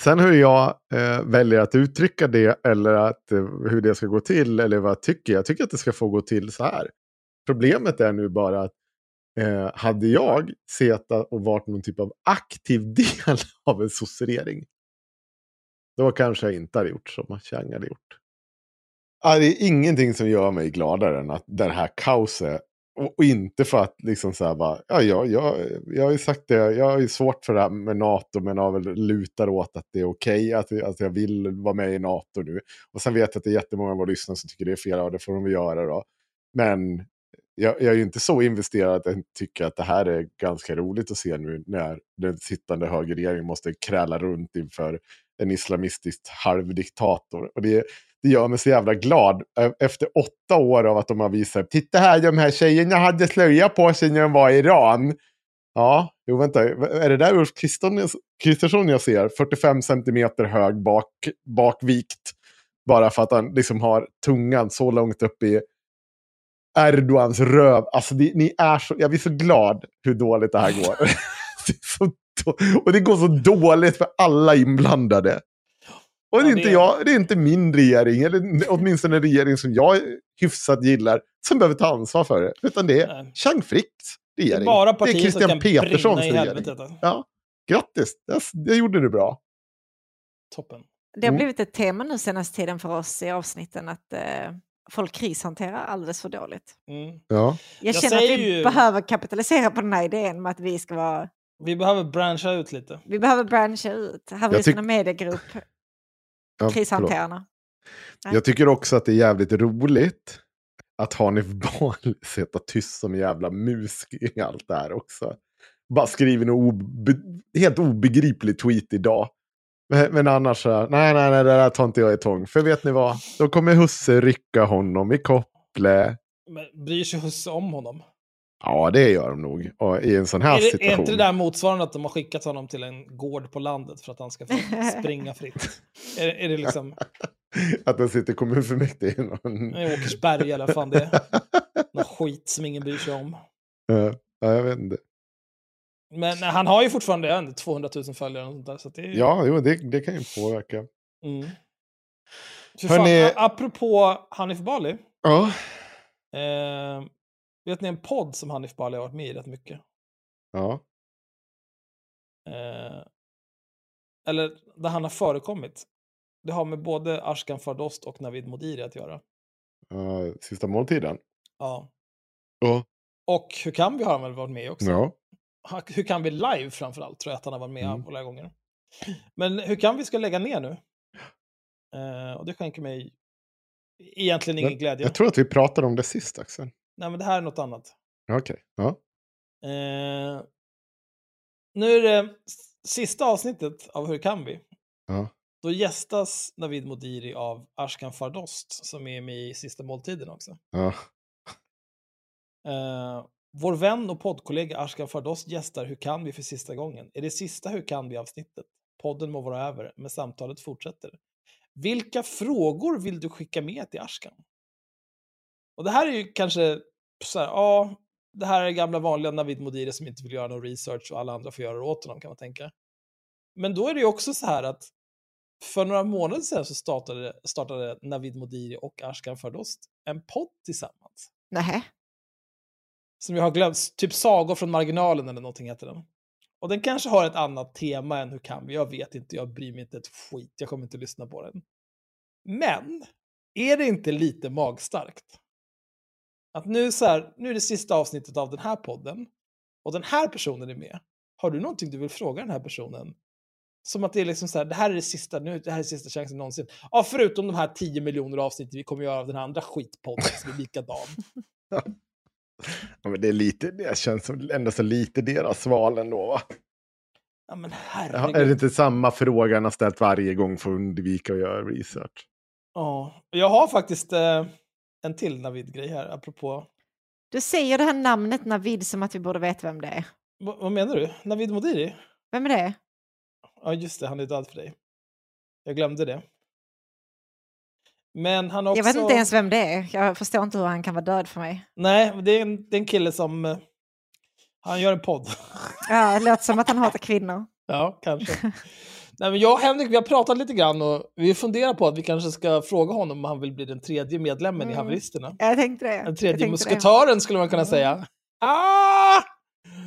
Sen hur jag eh, väljer att uttrycka det eller att, eh, hur det ska gå till eller vad jag tycker. Jag tycker att det ska få gå till så här. Problemet är nu bara att eh, hade jag suttit och varit någon typ av aktiv del av en sossregering. Då kanske jag inte hade gjort som Chang hade gjort. Ja, det är ingenting som gör mig gladare än att det här kaoset. Och, och inte för att liksom så här bara, ja, jag, jag, jag har ju sagt det, jag har ju svårt för det här med NATO men har väl lutar åt att det är okej, att, att jag vill vara med i NATO nu. Och sen vet jag att det är jättemånga av våra lyssnare som tycker det är fel, och det får de väl göra då. Men jag, jag är ju inte så investerad att jag tycker att det här är ganska roligt att se nu när den sittande högerregeringen måste kräla runt inför en islamistisk halvdiktator. Och det, det gör mig så jävla glad e, efter åtta år av att de har visat, titta här de här tjejerna hade slöja på sig när de var i Iran. Ja, jo vänta, är det där Ulf Kristersson- jag ser? 45 centimeter hög bak, bakvikt. Bara för att han liksom har tungan så långt upp i Erdogans röv. Alltså det, ni är så, jag blir så glad hur dåligt det här går. det är så, och det går så dåligt för alla inblandade. Och det är, inte jag, det är inte min regering, eller åtminstone en regering som jag hyfsat gillar, som behöver ta ansvar för det. Utan det är Chang Fricks regering. Det är bara det är Christian Peterssons regering. alltså. Ja, grattis, det, det gjorde du bra. Toppen. Det har Mm. blivit ett tema nu senaste tiden för oss i avsnitten att eh, folk krishanterar alldeles för dåligt. Mm. Ja. Jag, Jag känner att vi ju- behöver kapitalisera på den här idén med att vi ska vara... Vi behöver branscha ut lite. Vi behöver branscha ut. Haveristerna mediegrupp, Ja, krishanterarna. Jag tycker också att det är jävligt roligt att Hanif Bali sitter tyst som en jävla mus i allt det här också. Bara skriver en obe, helt obegriplig tweet idag. Men, men annars så, här, nej, nej, nej, det där tar inte jag i tång. För vet ni vad? Då kommer husse rycka honom i kopple. Men bryr sig husse om honom? Ja, det gör de nog. Och I en sån här Är, det, är situation. inte det där motsvarande att de har skickat honom till en gård på landet för att han ska få springa fritt? Är, är det liksom Att den sitter i kommunfullmäktige. i någon- i Åkersberga eller fan det är? Någon skit som ingen bryr sig om. Ja, ja, jag vet inte. Men nej, han har ju fortfarande ändå 200 000 följare. Och sånt där, så att det är... Ja, jo, det, det kan ju påverka. Mm. För Hörni- fan, apropå Hanif Bali. Ja. Eh, vet ni en podd som Hanif Bali har varit med i rätt mycket? Ja. Eh, eller där han har förekommit. Det har med både Ashkan Fardost och Navid Modiri att göra. Ja, sista måltiden. Ja. Ja. Och Hur kan vi har han väl varit med också? Ja. Hur kan vi live framförallt tror jag att han har varit med Mm. flera gånger. Men hur kan vi ska lägga ner nu? Eh, och det skänker mig egentligen ingen Jag, glädje. jag tror att vi pratade om det sist, Axel. Nej men det här är något annat. Okej. Ja. Eh, nu är det sista avsnittet av Hur kan vi? Ja. Då gästas Navid Modiri av Ashkan Fardost som är med i Sista måltiden också. Ja. Eh, vår vän och poddkollega Ashkan Fardost gästar Hur kan vi för sista gången? Är det sista Hur kan vi-avsnittet? Podden må vara över, men samtalet fortsätter. Vilka frågor vill du skicka med till Ashkan? Och det här är ju kanske så här, ja, det här är gamla vanliga Navid Modiri som inte vill göra någon research och alla andra får göra det åt honom kan man tänka. Men då är det ju också så här att för några månader sedan så startade, startade Navid Modiri och Ashkan Fardost en podd tillsammans. Nej. Som jag har glömt, typ Sagor från marginalen eller någonting heter den. Och den kanske har ett annat tema än Hur kan vi? Jag vet inte, jag bryr mig inte ett skit, jag kommer inte lyssna på den. Men, är det inte lite magstarkt? Att nu, så här, nu är det sista avsnittet av den här podden och den här personen är med. Har du någonting du vill fråga den här personen? Som att det är liksom så här, det här är det sista, nu, det här är sista chansen någonsin. Ja, förutom de här 10 miljoner avsnitt vi kommer göra av den här andra skitpodden som är likadan. Ja, men det är lite, det känns som ändå så lite deras val ändå. Va? Ja, men herregud. Är det inte samma fråga han har ställt varje gång för att undvika att göra research? Ja, jag har faktiskt eh, en till Navid-grej här, apropå... Du säger det här namnet Navid som att vi borde veta vem det är. Va, vad menar du? Navid Modiri? Vem är det? Ja, just det, han är död för dig. Jag glömde det. Men han också... Jag vet inte ens vem det är. Jag förstår inte hur han kan vara död för mig. Nej, det är en, det är en kille som... eh, Han gör en podd. Ja, det låter som att han hatar kvinnor. Ja, kanske. Nej, men jag och Henrik, vi har pratat lite grann och vi funderar på att vi kanske ska fråga honom om han vill bli den tredje medlemmen i Mm. Haveristerna. Jag tänkte det. Den tredje musketören skulle man kunna säga. Ah!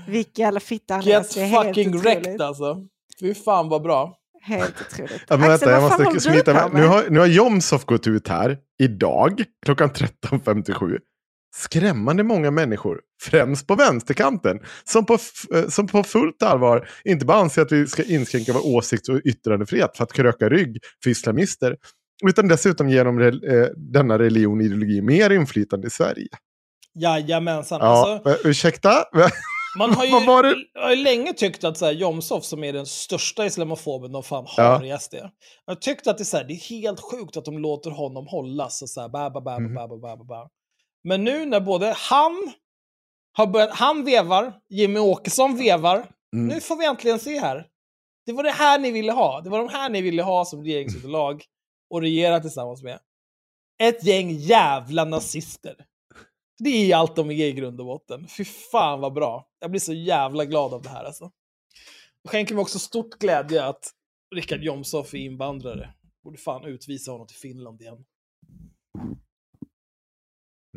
det. Vilken jävla fitta han. Get Det är helt fucking otroligt. wrecked alltså. Fy fan vad bra. Helt otroligt. Ja, men Axel, vänta, jag måste smita med. Nu har, nu har Jomshof gått ut här idag klockan 13.57. Skrämmande många människor, främst på vänsterkanten, som på, eh, som på fullt allvar inte bara anser att vi ska inskränka vår åsikts och yttrandefrihet för att kröka rygg för islamister, utan dessutom ge dem rel- eh, denna religion och ideologi mer inflytande i Sverige. Jajamensan. Ja, Alltså, eh, ursäkta? man har ju, har ju länge tyckt att så här, Jomshof, som är den största islamofoben de fan Ja. har i SD, jag har tyckt att det är, så här, det är helt sjukt att de låter honom hållas och så här, ba, ba, ba, ba, ba, ba, ba, ba. Men nu när både han har börjat, han vevar, Jimmy Åkesson vevar, Mm. nu får vi äntligen se här. Det var det här ni ville ha. Det var de här ni ville ha som regeringsunderlag och regera tillsammans med. Ett gäng jävla nazister. Det är allt de är i grund och botten. Fy fan vad bra. Jag blir så jävla glad av det här alltså. Det skänker mig också stort glädje att Richard Jomshof är invandrare. Borde fan utvisa honom till Finland igen.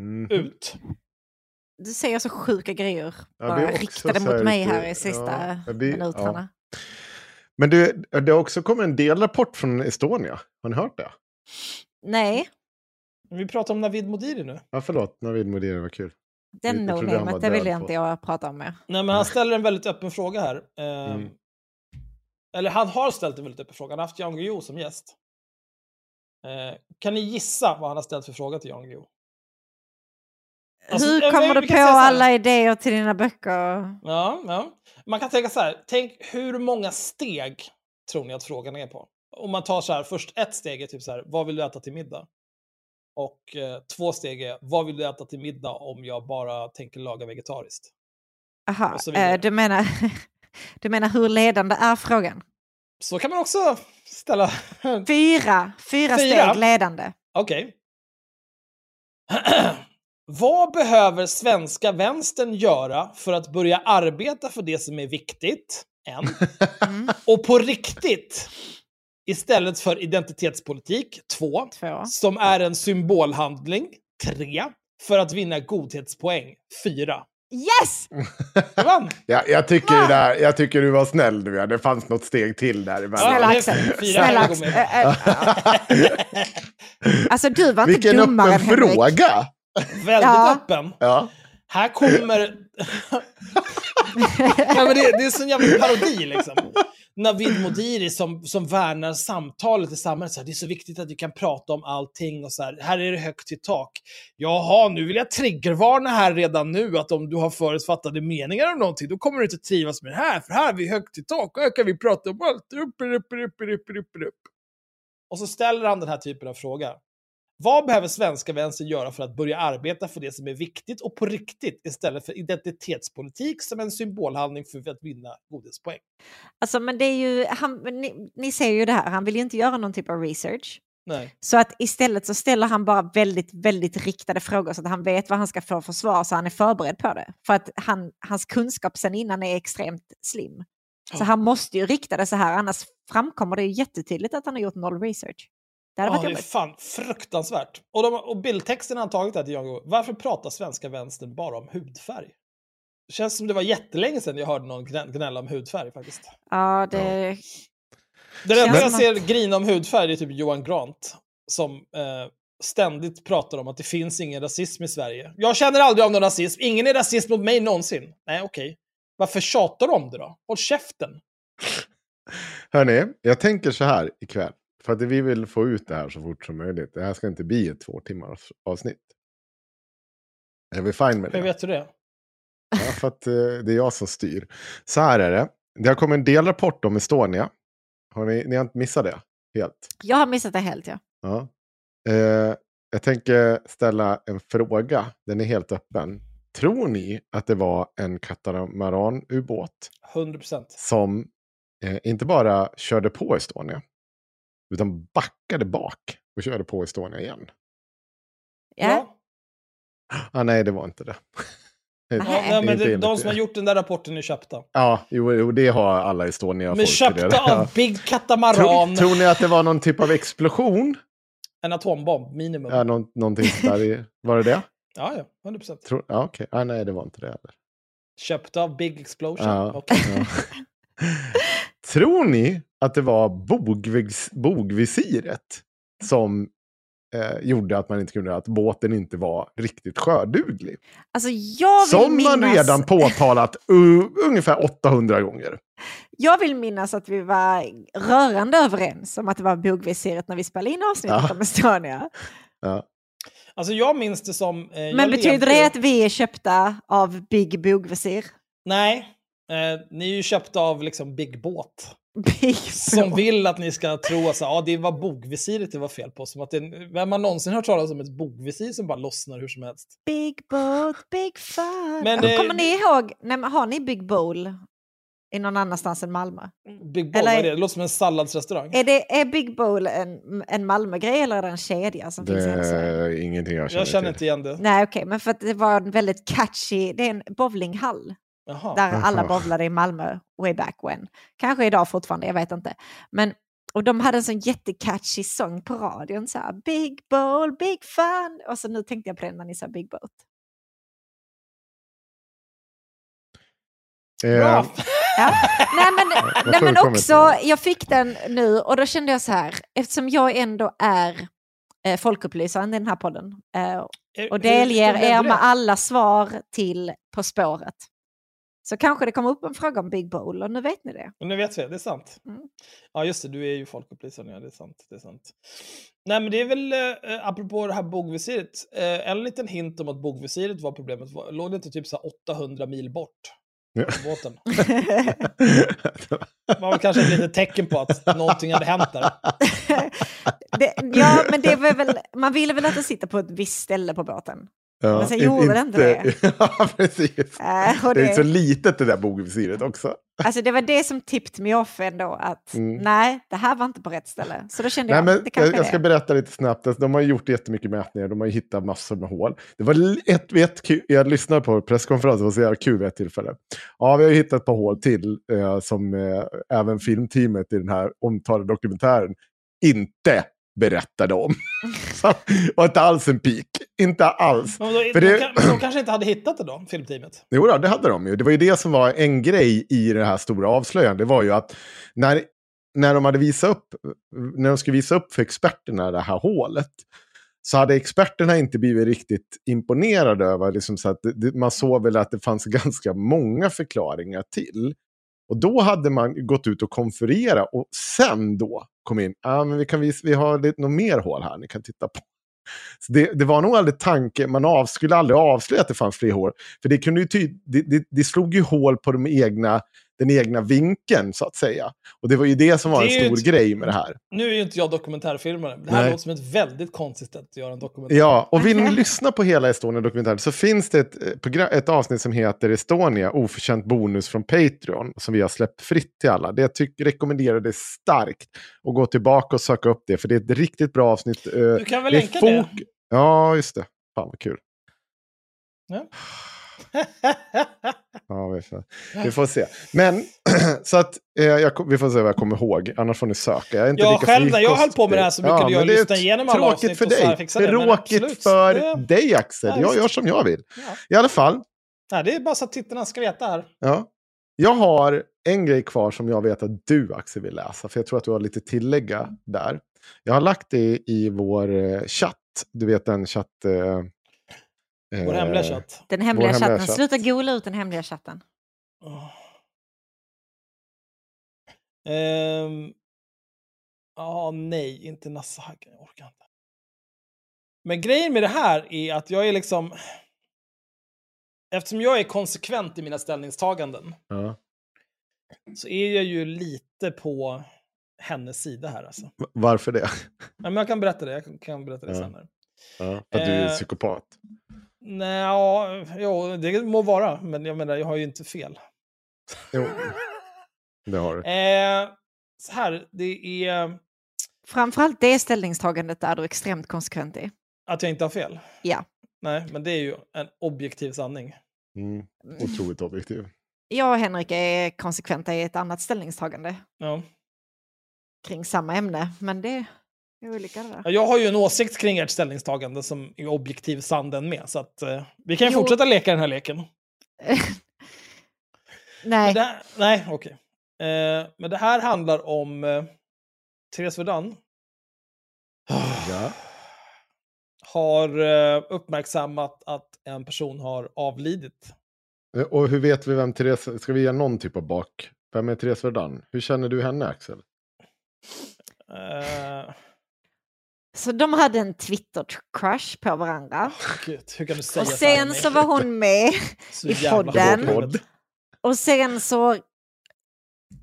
Mhm. Ut. Du säger så sjuka grejer. Ja, bara det riktade mot mig lite- här i sista ja, blir- minuterna. Men du, det har också kommit en delrapport från Estonia. Har ni hört det? Nej, Vi pratar om Navid Modiri nu. Ja, förlåt. Navid Modiri var kul. den no-namet, det vill jag på- inte jag prata om med. Nej, men han ställer en väldigt öppen fråga här. Ehm, Mm. Eller han har ställt en väldigt öppen fråga. Han har haft Jan Guillou som gäst. Eh, kan ni gissa vad han har ställt för fråga till Jan Guillou? Alltså, Hur kommer du på alla idéer till dina böcker? Ja, ja. Man kan tänka så här. Tänk hur många steg tror ni att frågan är på? Om man tar så här, först ett steg är typ så här, vad vill du äta till middag? Och eh, två steg är, vad vill du äta till middag om jag bara tänker laga vegetariskt? Aha, eh, du, menar, du menar hur ledande är frågan? Så kan man också ställa. Fyra, fyra, Fyra? steg ledande. Okej. Vad behöver svenska vänstern göra för att börja arbeta för det som är viktigt? En. Och på riktigt, istället för identitetspolitik? Två. Två. Som är en symbolhandling? Tre. För att vinna godhetspoäng? Fyra. Yes! Du vann! Ja, jag, tycker det där, jag tycker du var snäll nu. Ja. Det fanns något steg till där emellan. Snälla Axel. Snälla Axel. Alltså du var inte Vilken dummare öppen än Henrik. fråga! Väldigt Ja. öppen. Ja. Här kommer... Nej, men det, det är sån jävla parodi liksom. Navid Modiri som, som värnar samtalet i samhället. Så här, det är så viktigt att vi kan prata om allting och så här. Här är det högt i tak. Jaha, nu vill jag triggervarna här redan nu att om du har förutfattade meningar om någonting, då kommer du inte trivas med det här. För här är vi högt i tak och här kan vi prata om allt. Upp, upp, upp, upp, upp, upp, upp. Och så ställer han den här typen av fråga. Vad behöver svenska vänster göra för att börja arbeta för det som är viktigt och på riktigt istället för identitetspolitik som en symbolhandling för att vinna godhetspoäng? Alltså men det är ju, han, ni, ni ser ju det här, han vill ju inte göra någon typ av research. Nej. Så att istället så ställer han bara väldigt, väldigt riktade frågor så att han vet vad han ska få för svar så han är förberedd på det. För att han, hans kunskap sen innan är extremt slim. Så han måste ju rikta det så här, annars framkommer det ju jättetydligt att han har gjort noll research. Det hade Ja, varit det är jobbigt. fan fruktansvärt. Och, de, och bildtexten han tagit där till Jan Varför pratar svenska vänstern bara om hudfärg? Det känns som det var jättelänge sedan jag hörde någon gnä- gnälla om hudfärg faktiskt. Ja, det... Det enda jag ser grina om hudfärg är typ Johan Grant som eh, ständigt pratar om att det finns ingen rasism i Sverige. Jag känner aldrig av någon rasism. Ingen är rasist mot mig någonsin. Nej, okej. Varför tjatar du om det då? Håll käften. Hörni, jag tänker så här ikväll. För att vi vill få ut det här så fort som möjligt. Det här ska inte bli ett två timmars avsnitt. Är vi fine med det? Hur vet du det? Ja, för att eh, det är jag som styr. Så här är det. Det har kommit en delrapport om Estonia. Har ni, ni har inte missat det helt? Jag har missat det helt ja. Ja. Eh, jag tänker ställa en fråga. Den är helt öppen. Tror ni att det var en katamaranubåt 100%. som eh, inte bara körde på Estonia, utan backade bak och körde på Estonia igen? Ja. Ah, nej, det var inte det. Ja, nej, men Inte det, de som har gjort den där rapporten är köpta. Ja, jo, jo, det har alla Estonia-folk. är köpta av Big Katamaran. Tror, tror ni att det var någon typ av explosion? En atombomb, minimum. Ja, någon, någonting där i, Var det det? Ja, ja. 100%. Tror, ja, okej. Ah, nej, det var inte det heller. Köpta av Big Explosion. Ja, Okej. ja. Tror ni att det var bogvis, bogvisiret som eh, gjorde att man inte kunde, att båten inte var riktigt sjöduglig? Alltså jag vill Som minnas... man redan påtalat uh, ungefär 800 gånger. Jag vill minnas att vi var rörande överens om att det var bogvisiret när vi spelade in avsnittet Ja. om Estonia. Ja. Alltså jag minns det som... Eh, Men betyder levde- det att vi är köpta av Big Bogvisir? Nej. Eh, ni är ju köpta av liksom Big Båt. Big Som vill att ni ska tro att så, ja, det var bogvisiret det var fel på. Som att det, vem har någonsin hört talas om ett bogvisir som bara lossnar hur som helst? Big boat, big fun. Men, eh, Kommer ni ihåg, nej, har ni Big Bowl i någon annanstans än Malmö? Big Bowl, Eller- vad är det? Det låter som en salladsrestaurang. Är, det, är Big Bowl en, en Malmö-grej eller är det en kedja som Det finns i hela Sverige? är ingenting jag känner, Jag känner till. inte igen det. Nej, okej, men för att det var en väldigt catchy, det är en bowlinghall. Jaha. Där alla Jaha. bowlade i Malmö way back when. Kanske idag fortfarande, jag vet inte. Men, och de hade en sån jättecatchy sång på radion, så här, Big bowl, big fun. Och så nu tänkte jag på den när ni sa Big boat. Eh, Ja. Nej men, nej, men också, jag fick den nu och då kände jag så här, eftersom jag ändå är eh, folkupplysaren i den här podden eh, och delger er med alla svar till På spåret. Så kanske det kommer upp en fråga om Big Bowl och nu vet ni det. Men nu vet vi, det är sant. Mm. Ja, just det, du är ju folkupplysare. Ja, det är sant. Det är sant. Nej, men det är väl, eh, apropå det här bogvisiret, eh, en liten hint om att bogvisiret var problemet. Var- Låg det inte typ så här 800 mil bort? Ja. Båten. Det var kanske ett litet tecken på att någonting hade hänt där. det. Ja, men det var väl, man ville väl att det sitter på ett visst ställe på båten. Ja, Men sen gjorde det inte det. ja, precis. Äh, och Det är det- så litet det där bogvisiret också. Alltså det var det som tipped me off ändå, att Mm. nej, det här var inte på rätt ställe. Så då kände Nej, jag, men det jag, kanske jag är ska det. berätta lite snabbt. Alltså, De har gjort jättemycket mätningar. De har ju hittat massor med hål. Det var ett, ett, jag lyssnade på presskonferensen, det var så jävla kul vid ett tillfälle. Ja, vi har ju hittat ett par hål till eh, som eh, även filmteamet i den här omtalade dokumentären inte berättade om. Så, och inte alls en pik. Inte alls. Men då, För de, det- de kanske inte hade hittat det då, filmteamet? Jo, då, det hade de ju. Det var ju det som var en grej i det här stora avslöjandet. Det var ju att när, när de hade visat upp, när de skulle visa upp för experterna det här hålet, så hade experterna inte blivit riktigt imponerade över, liksom så att det, man såg väl att det fanns ganska många förklaringar till. Och då hade man gått ut och konferera och sen då kom in, ja ah, men vi, kan visa, vi har lite, något mer hål här ni kan titta på. Så det, det var nog aldrig tanke, man av, skulle aldrig avslöja att det fanns fler hål. För det, kunde ju ty, det, det, det slog ju hål på de egna, den egna vinkeln så att säga. Och det var ju det som var Det en stor ett- grej med det här. Nu är ju inte jag dokumentärfilmare. Det här Nej. låter som ett väldigt konstigt sätt att göra en dokumentär. Ja, och vill ni lyssna på hela Estonia-dokumentären så finns det ett, eh, program, ett avsnitt som heter Estonia, oförtjänt bonus från Patreon, som vi har släppt fritt till alla. Det jag tycker, rekommenderar det starkt att gå tillbaka och söka upp det, för det är ett riktigt bra avsnitt. eh, Du kan väl det länka det? Ja, just det. Fan vad kul. Ja. Ja, vi får, vi får se. Men, så att eh, jag, vi får se vad jag kommer ihåg. Annars får ni söka. Jag är inte Jag lika själv, när jag höll på med det här så brukade jag det är lyssna igenom alla Tråkigt avsnitt för och så här dig. det, Tråkigt för det- dig, Axel. Ja, jag gör som jag vill. Ja. I alla fall, Nej, det är bara så att tittarna ska veta här. Ja. Jag har en grej kvar som jag vet att du Axel vill läsa. För jag tror att du har lite tillägga där. Jag har lagt det i vår eh, chatt. Du vet den chatt... Eh, Vår eh, hemliga chatt. Den hemliga vår chatten. chatt. Sluta gola ut den hemliga chatten. Ehm, Ja, nej, inte Nassahaggen. Jag orkar inte. Men grejen med det här är att jag är liksom... Eftersom jag är konsekvent i mina ställningstaganden Ja. så är jag ju lite på hennes sida här alltså. Varför det? Ja, men jag kan berätta det, jag kan- kan berätta det Ja. sen. Här. Ja, för att du är Eh, psykopat. Nej, ja, jo, det må vara, men jag menar, jag har ju inte fel. Jo, det har du. Eh, så här, det är Framförallt det ställningstagandet är du extremt konsekvent i. att jag inte har fel. Ja. Nej, men det är ju en objektiv sanning. Mm. Otroligt objektiv. Jag och Henrik är konsekventa i ett annat ställningstagande Ja. kring samma ämne, men det är olika det där. Ja, Jag har ju en åsikt kring ert ställningstagande som är objektiv sann den med, så att eh, vi kan ju Jo. fortsätta leka den här leken. Nej. Det här, nej, okej. Eh, men det här handlar om eh, Therese Verdun Ja. har eh, uppmärksammat att en person har avlidit. Eh, Och hur vet vi vem Therese... Ska vi ge någon typ av bak? Vem är Therese Verdun? Hur känner du henne, Axel? Eh, Så de hade en Twitter-crush på varandra. Gud, hur kan du säga Och sen så var hon med Så i podden. podd. Och sen så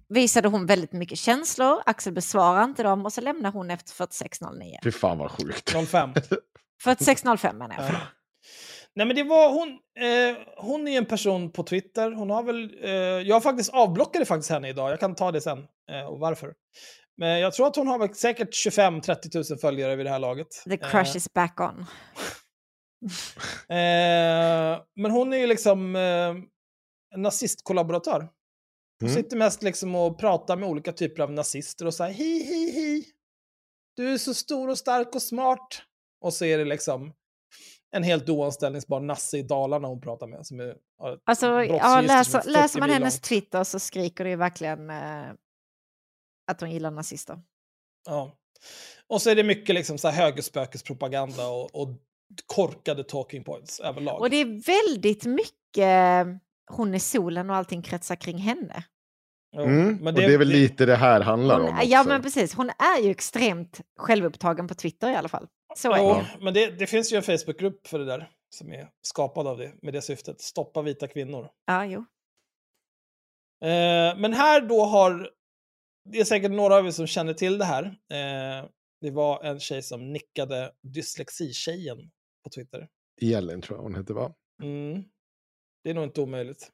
visade hon väldigt mycket känslor. Axel besvarade inte dem och så lämnade hon efter 46.09. Fy fan vad sjukt. 05. 46.05 menar jag. Ja. Nej men det var hon, eh, hon är en person på Twitter, hon har väl, eh, jag faktiskt avblockade faktiskt henne idag, jag kan ta det sen eh, och varför. Men jag tror att hon har säkert 25-30 000 följare vid det här laget. The crush is back on. Eh, men hon är ju liksom eh, en nazistkollaboratör. Hon Mm. sitter mest liksom och pratar med olika typer av nazister och säger hi hi hi. Du är så stor och stark och smart. Och så är det liksom en helt oanställningsbar nasse i Dalarna hon pratar med. Som är, Alltså, ja, läser, är 40 läser man hennes långt. Twitter så skriker det ju verkligen eh, att hon gillar nazister. Ja. Och så är det mycket liksom så här högerspökespropaganda och, och korkade talking points överlag. Och det är väldigt mycket hon är solen och allting kretsar kring henne. Mm. men och det är väl lite det här handlar om Hon, också. ja men precis, hon är ju extremt självupptagen på Twitter i alla fall. Så är Jo, det. men det, det finns ju en Facebookgrupp för det där som är skapad av det, med det syftet. Stoppa vita kvinnor. Ja, jo. Eh, men här då har, det är säkert några av er som känner till det här. Eh, det var en tjej som nickade dyslexitjejen på Twitter. Elin tror jag hon hette va? Mm. Det är nog inte omöjligt.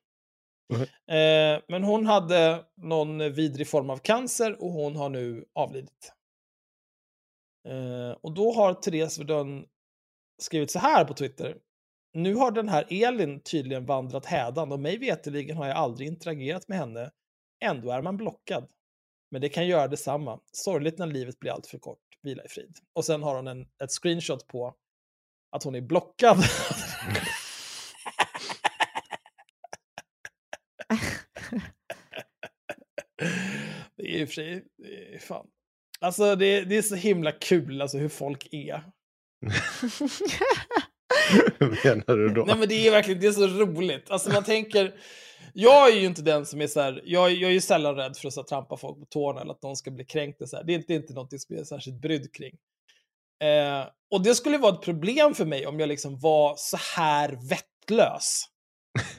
Mhm. Eh, men hon hade någon vidrig form av cancer och hon har nu avlidit. Eh, och då har Therese Verdun skrivit så här på Twitter. Nu har den här Elin tydligen vandrat hädan och mig veterligen har jag aldrig interagerat med henne. Ändå är man blockad. Men det kan göra detsamma. Sorgligt när livet blir allt för kort. Vila i frid. Och sen har hon en, ett screenshot på att hon är blockad. det är ju för sig, det är fan. Alltså det, det är så himla kul alltså, hur folk är. Hur menar du då? Nej men det är verkligen, det är så roligt. Alltså man tänker, jag är ju inte den som är så här, jag, jag är ju sällan rädd för att så här, trampa folk på tårna eller att någon ska bli kränkt. Så här. Det är inte, inte något som jag är särskilt brydd kring. Eh, och det skulle vara ett problem för mig om jag liksom var så här vettlös.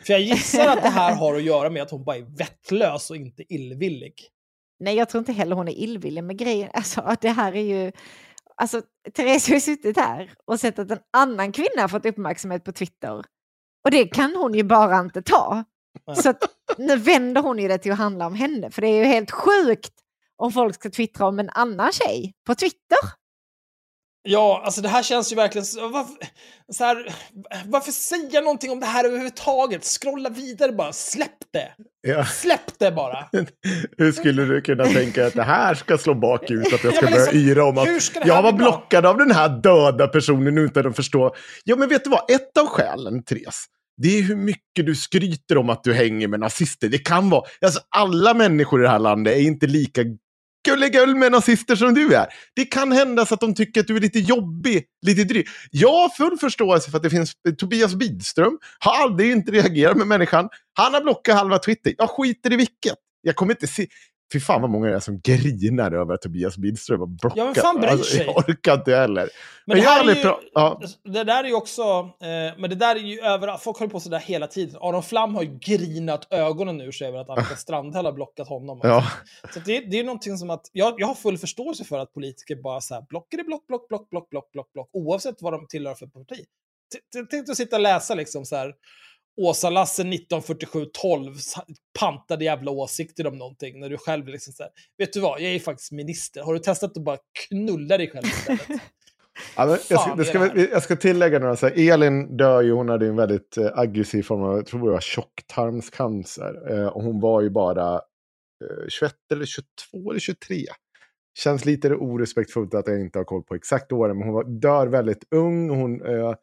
För jag gissar att det här har att göra med att hon bara är vettlös och inte illvillig. Nej, jag tror inte heller hon är illvillig med grejen. Alltså, det här är ju... Alltså, Therese har ju suttit här och sett att en annan kvinna har fått uppmärksamhet på Twitter. Och det kan hon ju bara inte ta. Så att, nu vänder hon ju det till att handla om henne. För det är ju helt sjukt om folk ska twittra om en annan tjej på Twitter. Ja, alltså det här känns ju verkligen så, varför, så här, varför säga någonting om det här överhuvudtaget? Scrolla vidare bara, släpp det! Ja. Släpp det bara! Hur skulle du kunna tänka att det här ska slå bakut? Att jag Ja, ska men börja liksom, yra om att jag var blockad av den här döda personen utan att förstå. Ja, men vet du vad? Ett av skälen, Therese, det är hur mycket du skryter om att du hänger med nazister. Det kan vara, alltså alla människor i det här landet är inte lika gullegull med nazister som du är. Det kan hända så att de tycker att du är lite jobbig, lite dryg. Jag har full förståelse för att det finns Tobias Bidström, har aldrig inte reagerat med människan. Han har blockat halva Twitter. Jag skiter i vilket. Jag kommer inte se... Fy fan vad många det är som grinar över att Tobias Bidström har blockat. Ja, men fan bryr alltså, jag orkar inte heller. Men det jag är ju, ja. det där är ju också, eh, men det där är ju överallt, folk håller på sådär hela tiden. Aron Flam har ju grinat ögonen ur sig över att Annika Strandhäll har blockat honom. Ja. Så det, det är någonting som att, jag, jag har full förståelse för att politiker bara så här, blockar det block, block, block, block, block, block, block, oavsett vad de tillhör för parti. Tänk dig att sitta och läsa liksom så här, Åsa-Lasse 1947-12 pantade jävla åsikter om någonting när du själv liksom så här, vet du vad, jag är faktiskt minister. Har du testat att bara knulla dig själv istället? Jag, ska, ska, jag ska tillägga några. Så här, Elin dör ju, hon hade en väldigt eh, aggressiv form av, jag tror det var tjocktarmscancer. Eh, och hon var ju bara eh, 21 eller 22 eller 23. Känns lite orespektfullt att jag inte har koll på exakt åren, men hon var, dör väldigt ung. Hon, eh,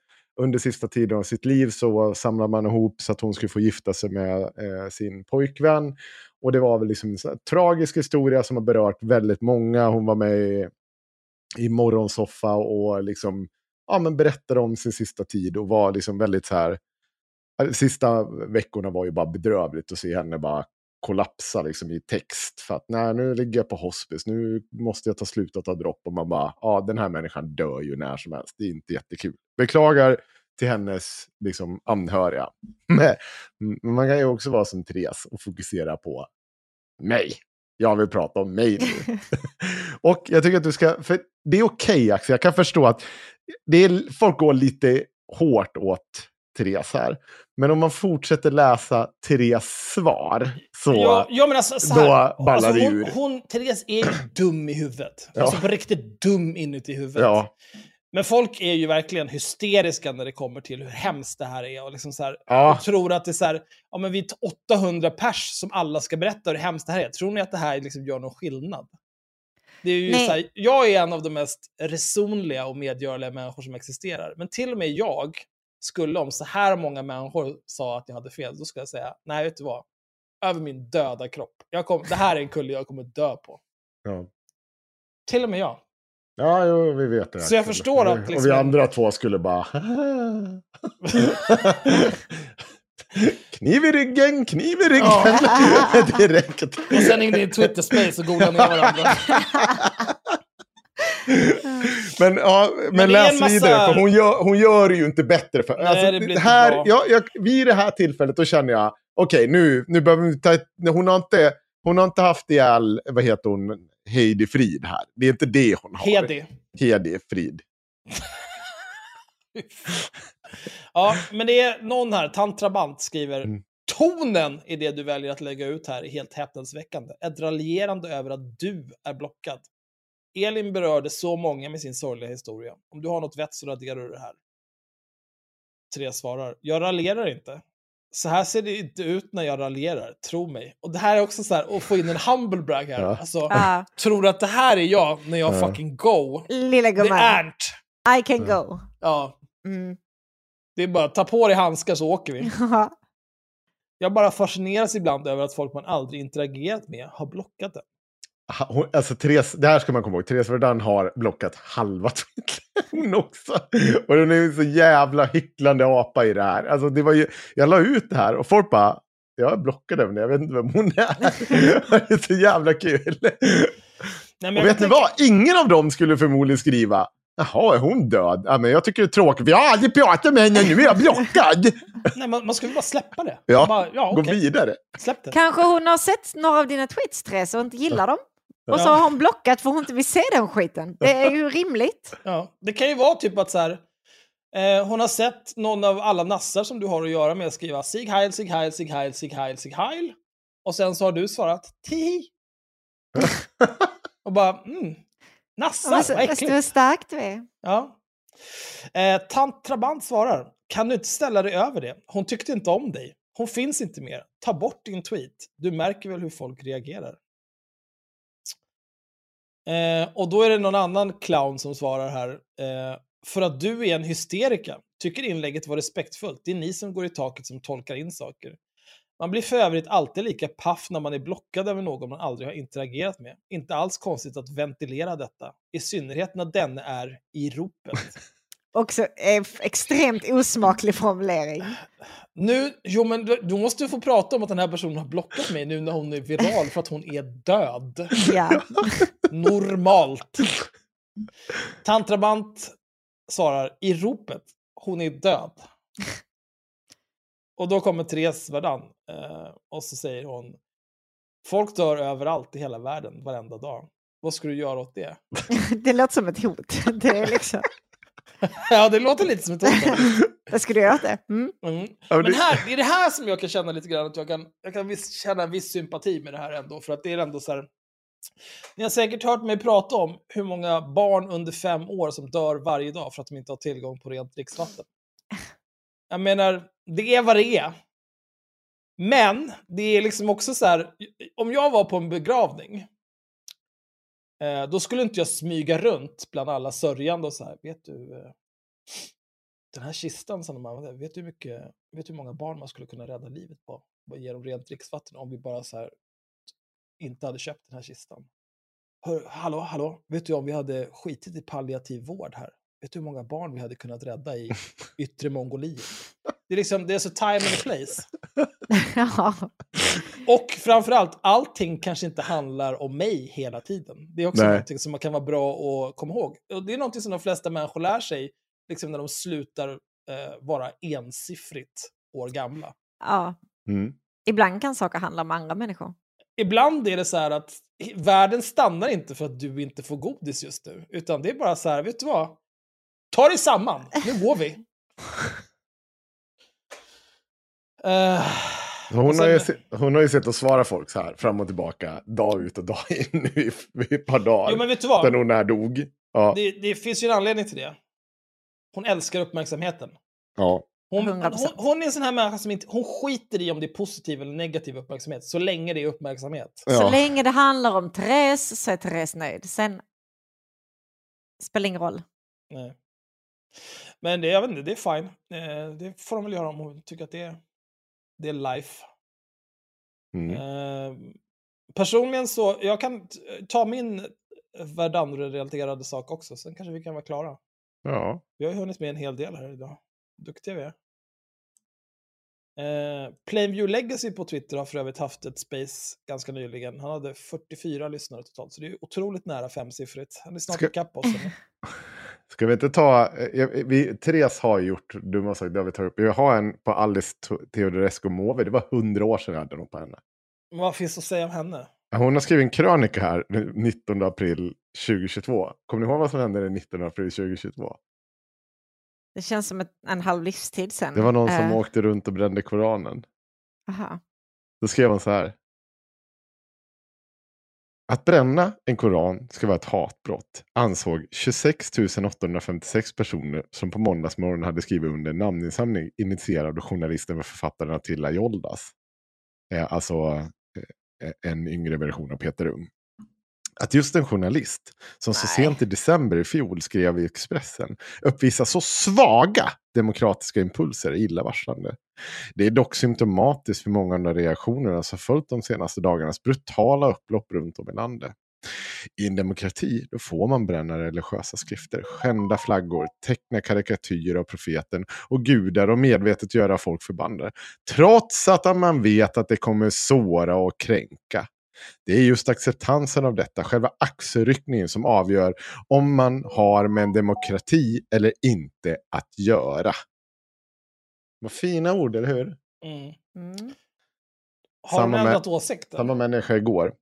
under sista tiden av sitt liv så samlade man ihop så att hon skulle få gifta sig med eh, sin pojkvän. Och det var väl liksom en sån här tragisk historia som har berört väldigt många. Hon var med i i morgonsoffa och liksom, ja, men berättade om sin sista tid och var liksom väldigt så här... Eh, sista veckorna var ju bara bedrövligt att se henne bara kollapsa liksom i text. För att nej, nu ligger jag på hospice, nu måste jag ta slut och ta dropp. Och man bara, ja den här människan dör ju när som helst. Det är inte jättekul. Beklagar till hennes liksom, anhöriga. Men man kan ju också vara som Therese och fokusera på mig. Jag vill prata om mig nu. och jag tycker att du ska, för det är okej Axel, jag kan förstå att det är, folk går lite hårt åt Therese här. Men om man fortsätter läsa Therese svar så Ja, ja men alltså, så då här, ballar alltså, det hon, ur. hon, Therese är ju dum i huvudet. Ja. Alltså på riktigt dum inuti huvudet. Ja. Men folk är ju verkligen hysteriska när det kommer till hur hemskt det här är. Och liksom så här, Ja. och tror att det är så här, ja men vi är 800 pers som alla ska berätta hur hemskt det här är. Tror ni att det här liksom gör någon skillnad? Det är ju Nej. så här, jag är en av de mest resonliga och medgörliga människor som existerar. Men till och med jag skulle, om så här många människor sa att jag hade fel, då skulle jag säga, nej vet du vad? Över min döda kropp. Jag kom, det här är en kulle jag kommer dö på. Ja. Till och med jag. Ja, jo, vi vet det. Så jag förstår att Och liksom- vi andra två skulle bara... kniv i ryggen, kniv i ryggen. Ja. Direkt. Och sen in i Twitter Space och googla ner varandra. Men, ja, men, Men läs massa- vidare, för hon gör, hon gör det ju inte bättre. För, Nej, alltså, det blir inte här, bra. jag, jag, vid det här tillfället då känner jag, okej nu, nu behöver vi ta hon, har inte, hon har inte haft ihjäl, vad heter hon, Heidi Frid här. Det är inte det hon har. Hedi. Hedi Frid. Ja, men det är någon här, Tantrabant, skriver Tonen i det du väljer att lägga ut här är helt häpnadsväckande. Ett raljerande över att du är blockad. Elin berörde så många med sin sorgliga historia. Om du har något vett så raderar du det här. Therese svarar, jag raljerar inte. Så här ser det inte ut när jag raljerar, tro mig. Och det här är också så här, att få in en humble brag här. Ja. Alltså, Ja. tror att det här är jag när jag Ja. fucking go? Lilla Det är gumman. Ernst. I can go. Ja, Mm. det är bara ta på dig handskar så åker vi. Jag bara fascineras ibland över att folk man aldrig interagerat med har blockat det. Hon, alltså Therese, det här ska man komma ihåg. Therese Verdun har blockat halva Twitter. Hon också. Och den är ju så jävla hycklande apa i det här. Alltså det var ju, jag la ut det här och folk bara, jag är blockad men jag vet inte vem hon är. det är så jävla kul. Nej, men och jag vet ni vad? Ingen av dem skulle förmodligen skriva, jaha, är hon död? Ja, men jag tycker det är tråkigt, jag har aldrig pratat med henne, nu är jag blockad. Nej, man, man väl bara släppa det. Ja, bara, ja gå vidare. Släpp det. Kanske hon har sett några av dina tweets, Therese, och inte gillar dem. Och så har hon blockat för hon inte vill se den skiten. Det är ju rimligt. Ja, det kan ju vara typ att så här, eh, hon har sett någon av alla nassar som du har att göra med att skriva Sig Heil, Sig Heil, Sig Heil, Sig Heil, Sig Heil. Och sen så har du svarat Tihi. och bara, mm, nassar, Vad vad äckligt. Vad starkt du är. Ja. Eh, Tant Trabant svarar, kan du inte ställa dig över det? Hon tyckte inte om dig. Hon finns inte mer. Ta bort din tweet. Du märker väl hur folk reagerar. Eh, och då är det någon annan clown som svarar här. Eh, för att du är en hysterika. Tycker inlägget var respektfullt. Det är ni som går i taket som tolkar in saker. Man blir för övrigt alltid lika paff när man är blockad över någon man aldrig har interagerat med. Inte alls konstigt att ventilera detta. I synnerhet när denne är i ropet. Också extremt osmaklig formulering. Nu, jo men du, du måste få prata om att den här personen har blockat mig nu när hon är viral för att hon är död. Ja. Normalt. Tantrabant svarar i ropet, hon är död. Och då kommer Therese Verdun eh, och så säger hon Folk dör överallt i hela världen varenda dag. Vad ska du göra åt det? Det låter som ett hot. Det är liksom... ja, det låter lite som ett hot. Ska du göra det? Mm. Mm. Men det- här, det är det här som jag kan känna lite grann att jag kan, jag kan visst känna en viss sympati med det här ändå, för att det är ändå så här. Ni har säkert hört mig prata om hur många barn under fem år som dör varje dag för att de inte har tillgång på rent dricksvatten. Jag menar, det är vad det är. Men det är liksom också så här, om jag var på en begravning, eh, då skulle inte jag smyga runt bland alla sörjande och så här, vet du, eh, den här kistan som de använde. vet du hur, mycket, vet du hur många barn man skulle kunna rädda livet på? Bara ge dem rent dricksvatten om vi bara så här inte hade köpt den här kistan. Hör, hallå, hallå, vet du om vi hade skitit i palliativ vård här? Vet du hur många barn vi hade kunnat rädda i yttre Mongoliet? Det är liksom, det är så time and place. Ja. Och framförallt, allting kanske inte handlar om mig hela tiden. Det är också Nej. någonting som man kan vara bra att komma ihåg. Och det är någonting som de flesta människor lär sig liksom när de slutar eh, vara ensiffrigt år gamla. ja. Mm. Ibland kan saker handla om andra människor. Ibland är det så här att världen stannar inte för att du inte får godis just nu, utan det är bara så här, vet du vad? Ta dig samman, nu går vi. Eh, Hon, har ju, hon har ju sett och svara folk så här fram och tillbaka, dag ut och dag in nu i, i ett par dagar. Jo, men vet du vad? Sen hon är dog. Ja, det, det finns ju en anledning till det. Hon älskar uppmärksamheten. ja. Hon, 100%. hon, hon är en sån här människa som inte, hon skiter i om det är positiv eller negativ uppmärksamhet, så länge det är uppmärksamhet. Så ja. länge det handlar om Therese så är Therese nöjd. Sen spelar ingen roll. Nej. Men det, jag vet inte, det är fine. Eh, det får de väl göra om hon tycker att det är, det är life. Mm. Eh, personligen så, jag kan ta min Verdun-relaterade sak också, sen kanske vi kan vara klara. ja. Vi har ju hunnit med en hel del här idag. Duktiga vi är. Eh, Plainview Legacy på Twitter har för övrigt haft ett space ganska nyligen. Han hade 44 lyssnare totalt, så det är otroligt nära femsiffrigt. Han är snart Ska- ikapp oss. Ska vi inte ta, eh, vi, Therese har gjort dumma saker, det har vi tagit upp. Jag har en på Alice Te- Teodorescu Måwe, det var hundra år sedan jag hade något på henne. Vad finns att säga om henne? Hon har skrivit en krönika här den 19 april 2022. Kommer ni ihåg vad som hände den 19 april 2022? Det känns som ett, en halv livstid sen. Det var någon som Eh, åkte runt och brände Koranen. aha. Då skrev han så här. Att bränna en koran ska vara ett hatbrott, ansåg 26 856 personer som på måndagsmorgonen hade skrivit under en namninsamling initierad av journalisten och författaren Attila Joldas. Eh, alltså eh, en yngre version av Peter Ung. Att just en journalist som så sent i december i fjol skrev i Expressen uppvisar så svaga demokratiska impulser är illavarslande. Det är dock symptomatiskt för många av de reaktionerna som följt de senaste dagarnas brutala upplopp runt om i landet. I en demokrati då får man bränna religiösa skrifter, skända flaggor, teckna karikatyrer av profeten och gudar och medvetet göra folk förbannade. Trots att man vet att det kommer såra och kränka. Det är just acceptansen av detta, själva axelryckningen som avgör om man har med en demokrati eller inte att göra. Vad fina ord, eller hur? Mm. Mm. Har Samma de med- ändrat åsikt? Samma människa igår.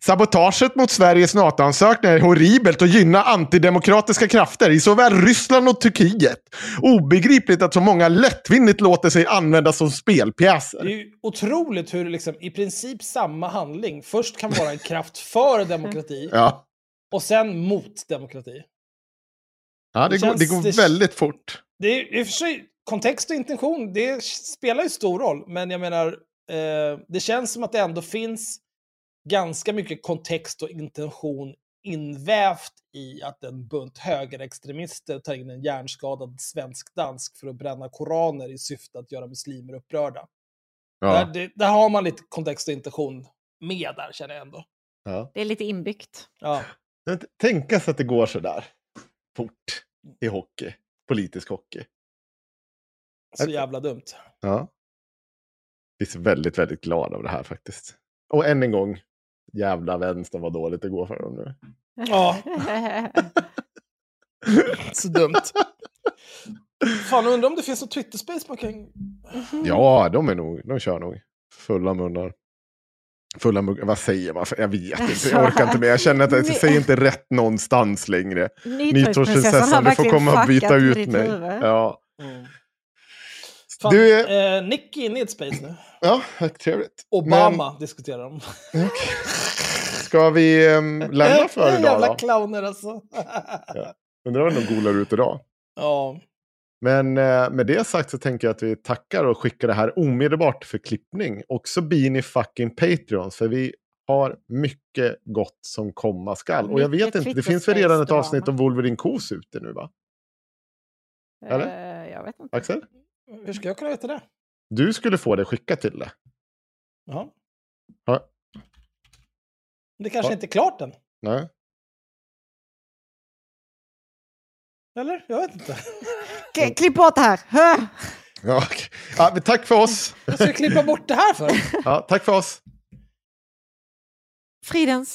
Sabotaget mot Sveriges NATO-ansökning är horribelt och gynnar antidemokratiska krafter i såväl Ryssland och Turkiet. Obegripligt att så många lättvindigt låter sig användas som spelpjäser. Det är ju otroligt hur liksom, i princip samma handling först kan vara en kraft för demokrati Ja, och sen mot demokrati. ja det, Det går, det går det- väldigt fort. Det är i och för sig, kontext och intention, det spelar ju stor roll, men jag menar, eh, det känns som att det ändå finns ganska mycket kontext och intention invävt i att en bunt högerextremister tar in en hjärnskadad svensk-dansk för att bränna koraner i syfte att göra muslimer upprörda. Ja. Där, det, där har man lite kontext och intention med där, känner jag ändå. Ja. Det är lite inbyggt. Ja. Tänka sig att det går så där fort i hockey. Politisk hockey. Så jävla dumt. Ja. Vi är väldigt, väldigt glada av det här faktiskt. Och än en gång, jävla vänstern vad dåligt det går för dem nu. Ja. Så dumt. Fan, undrar om det finns något Twitter-space man kan... Ja, de är nog, de kör nog. Fulla munnar. Fulla muggar, vad säger man? Jag vet inte, jag orkar inte mer. Jag känner att jag Ni- säger inte rätt någonstans längre. Nytorgsprinsessan har du får komma och byta ut mig. Ja, Fan, Du är- eh, Nick är inne i ett space nu. ja trevligt. Obama diskuterar de. Men, ska vi um, lämna för idag Jävla då? clowner alltså. Undrar vad de golar ut idag. ja. Men eh, med det sagt så tänker jag att vi tackar och skickar det här omedelbart för klippning. Och så blir ni fucking Patreon, för vi har mycket gott som komma skall. Och jag vet inte, det finns väl redan ett avsnitt om Wolverine Kos ute nu va? Eller? Eh, jag vet inte. Axel? Hur ska jag kunna veta det? Du skulle få det skickat till det. Jaha. Ja. Det kanske Ja. inte är klart än. Nej. Eller? Jag vet inte. K- Klipp bort det här! Hö! Ja, ja, men tack för oss. Vad ska jag klippa bort det här för? Ja, tack för oss. Fridens.